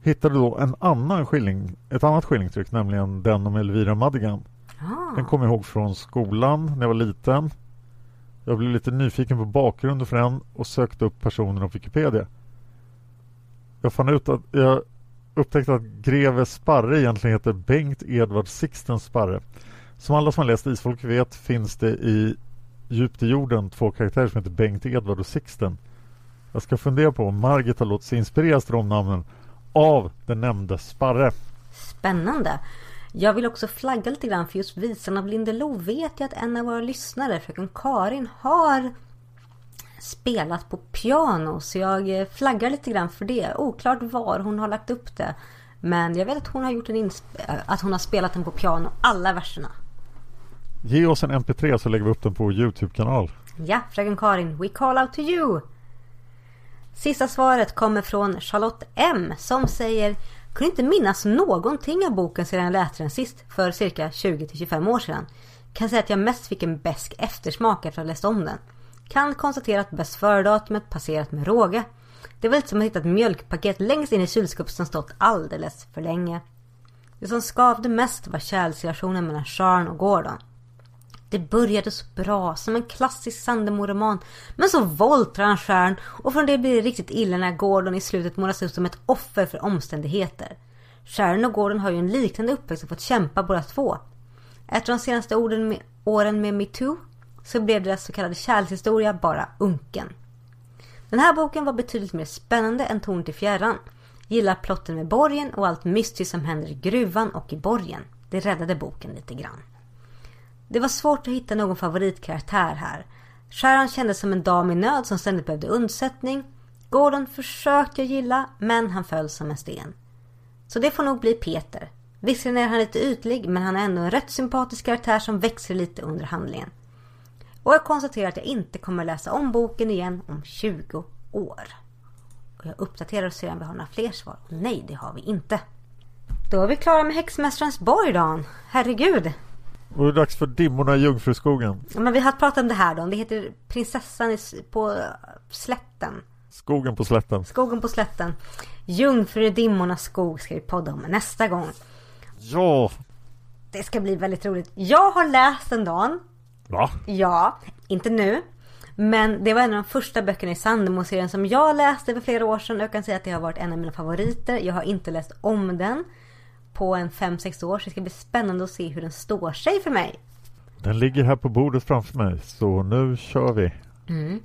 hittade då en annan skilling, ett annat skillingtryck, nämligen den om Elvira Madigan. Ah. Den kommer jag ihåg från skolan när jag var liten. Jag blev lite nyfiken på bakgrunden för den och sökte upp personen på Wikipedia. Jag fann ut att jag upptäckte att greve Sparre egentligen heter Bengt Edvard Sixten Sparre. Som alla som har läst Isfolk vet finns det i Djupt i jorden två karaktärer som heter Bengt Edvard och Sixten. Jag ska fundera på om Margit har låtit sig inspireras till de namnen av den nämnde Sparre. Spännande. Jag vill också flagga lite grann för just visan av Lindelöf vet jag att en av våra lyssnare, fröken Karin, har spelat på piano. Så jag eh, flaggar lite grann för det. Oklart var hon har lagt upp det. Men jag vet att hon har gjort en äh, att hon har spelat den på piano, alla verserna. Ge oss en mp3 så lägger vi upp den på Youtube-kanal. Ja, fröken Karin, we call out to you! Sista svaret kommer från Charlotte M som säger Kunde inte minnas någonting av boken sedan jag läste den sist för cirka 20-25 år sedan. Kan säga att jag mest fick en besk eftersmak efter att ha läst om den. Kan konstatera att bäst före-datumet passerat med råge. Det var lite som att hitta ett mjölkpaket längst in i kylskåpet som stått alldeles för länge. Det som skavde mest var kärleksrelationen mellan Sharon och Gordon. Det började så bra, som en klassisk Sandemo-roman. Men så våldtar han Sharon och från det blir det riktigt illa när Gordon i slutet målas ut som ett offer för omständigheter. Sharon och Gordon har ju en liknande uppväxt och fått kämpa båda två. Efter de senaste orden med, åren med metoo så blev deras så kallade kärlekshistoria bara unken. Den här boken var betydligt mer spännande än Torn till fjärran. Gillar plotten med borgen och allt mystiskt som händer i gruvan och i borgen. Det räddade boken lite grann. Det var svårt att hitta någon favoritkaraktär här. Sharon kändes som en dam i nöd som ständigt behövde undsättning. Gordon försökte jag gilla, men han föll som en sten. Så det får nog bli Peter. Visserligen är han lite ytlig, men han är ändå en rätt sympatisk karaktär som växer lite under handlingen. Och jag konstaterar att jag inte kommer läsa om boken igen om 20 år. Och jag uppdaterar och ser om vi har några fler svar. Och nej, det har vi inte. Då är vi klara med Häxmästarens borg, Dan. Herregud. Och det är dags för Dimmorna i Jungfruskogen. Ja, men vi har pratat om det här då. Det heter Prinsessan på slätten. Skogen på slätten. Skogen på slätten. Jungfru i dimmornas skog ska vi podda om nästa gång. Ja! Det ska bli väldigt roligt. Jag har läst den dagen. Va? Ja, inte nu. Men det var en av de första böckerna i Sandemo-serien som jag läste för flera år sedan. Jag kan säga att det har varit en av mina favoriter. Jag har inte läst om den på en 5-6 år. Så det ska bli spännande att se hur den står sig för mig. Den ligger här på bordet framför mig. Så nu kör vi. Mm.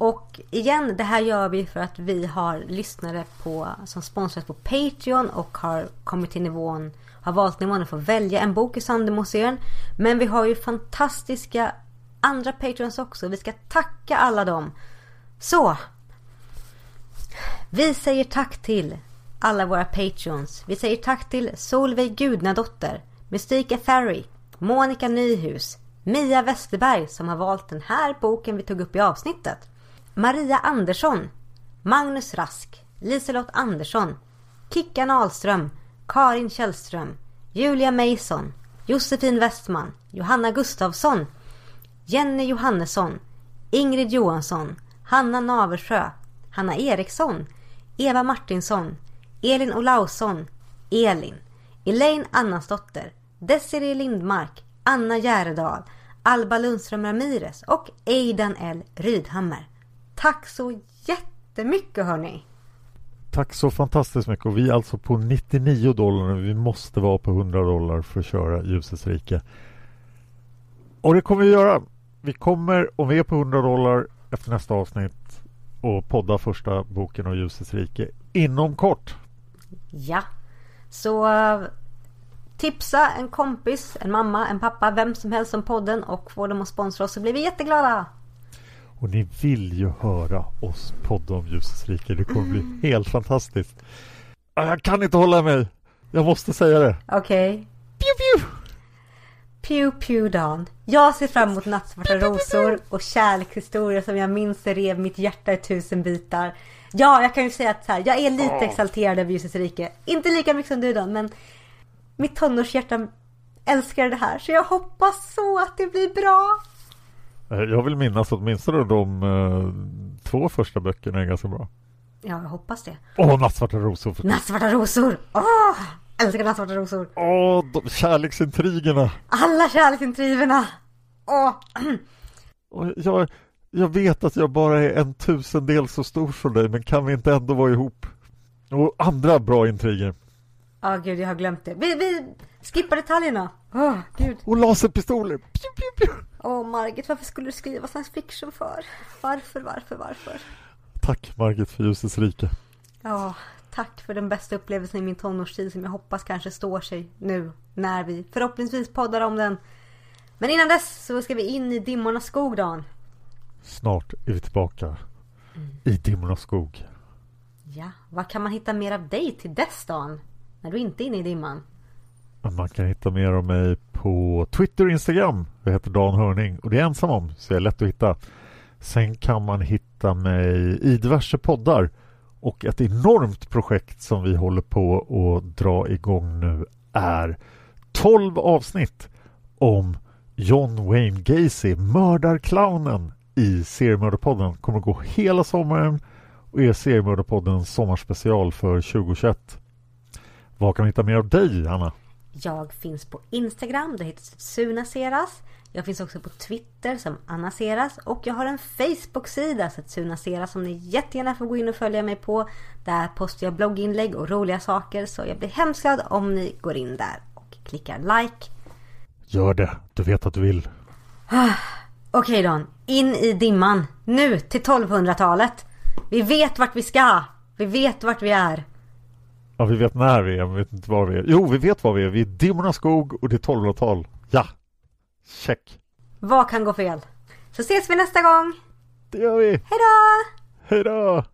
Och igen, det här gör vi för att vi har lyssnare på, som sponsras på Patreon och har kommit till nivån, har valt nivån att få välja en bok i Sandemo-serien. Men vi har ju fantastiska andra Patreons också. Vi ska tacka alla dem. Så! Vi säger tack till alla våra Patreons. Vi säger tack till Solveig Gudnadotter, Mystika Ferry, Monica Nyhus, Mia Westerberg som har valt den här boken vi tog upp i avsnittet. Maria Andersson, Magnus Rask, Liselott Andersson, Kickan Ahlström, Karin Källström, Julia Mason, Josefin Westman, Johanna Gustavsson, Jenny Johannesson, Ingrid Johansson, Hanna Naversjö, Hanna Eriksson, Eva Martinsson, Elin Olausson, Elin, Elaine Annasdotter, Desiree Lindmark, Anna Järedal, Alba Lundström Ramirez och Aidan L Rydhammer. Tack så jättemycket hörni! Tack så fantastiskt mycket och vi är alltså på 99 dollar och vi måste vara på 100 dollar för att köra Ljusets rike. Och det kommer vi göra. Vi kommer, om vi är på 100 dollar efter nästa avsnitt och podda första boken av Ljusets rike inom kort. Ja, så tipsa en kompis, en mamma, en pappa, vem som helst om podden och få dem att sponsra oss så blir vi jätteglada. Och ni vill ju höra oss podda om Ljusets rike. Det kommer bli Mm. helt fantastiskt. Jag kan inte hålla mig. Jag måste säga det. Okej. Pew, pew. Pew pew Dan. Jag ser fram emot nattsvarta rosor och kärlekshistorier som jag minns rev mitt hjärta i tusen bitar. Ja, jag kan ju säga att här, jag är lite exalterad över Ljusets rike. Inte lika mycket som du Dan, men mitt tonårshjärta älskar det här. Så jag hoppas så att det blir bra. Eh, Jag vill minnas åtminstone de eh, två första böckerna är ganska bra. Ja, jag hoppas det. Åh, Nattsvarta rosor. Nattsvarta rosor! Åh! älskar nattsvarta rosor. Åh, de kärleksintrigerna. Alla kärleksintrigerna! Åh! Och jag, jag vet att jag bara är en tusendel så stor som dig, men kan vi inte ändå vara ihop? Och andra bra intriger. Ja, gud, jag har glömt det. Vi, vi skippar detaljerna. Åh, gud. Och laserpistoler. Pew, pew, pew. Åh, Margit, varför skulle du skriva science fiction för? Varför, varför, varför? Tack Margit för Ljusets rike. Ja, tack för den bästa upplevelsen i min tonårstid som jag hoppas kanske står sig nu när vi förhoppningsvis poddar om den. Men innan dess så ska vi in i dimmornas skog, Dan. Snart är vi tillbaka i Dimmornas skog. Ja, var kan man hitta mer av dig till dess Dan? När du inte är inne i dimman. Man kan hitta mer om mig på Twitter och Instagram. Jag heter Dan Hörning och det är jag ensam om så jag är lätt att hitta. Sen kan man hitta mig i diverse poddar och ett enormt projekt som vi håller på att dra igång nu är 12 avsnitt om John Wayne Gacy, mördarclownen i Seriemördarpodden. Kommer att gå hela sommaren och är Seriemördarpoddens sommarspecial för 2021. Var kan vi hitta mer av dig, Anna? Jag finns på Instagram, det heter Suna Seras. Jag finns också på Twitter som Anna Seras och jag har en Facebook-sida Setsuna Seras som ni jättegärna får gå in och följa mig på. Där postar jag blogginlägg och roliga saker så jag blir hemskt glad om ni går in där och klickar like. Gör det, du vet att du vill. Okej Dan, in i dimman. Nu till 1200-talet. Vi vet vart vi ska. Vi vet vart vi är. Ja, vi vet när vi är, men vi vet inte var vi är. Jo, vi vet var vi är. Vi är i Dimmornas skog och det är 1200-tal. Ja! Check! Vad kan gå fel? Så ses vi nästa gång. Det gör vi! Hejdå! Hej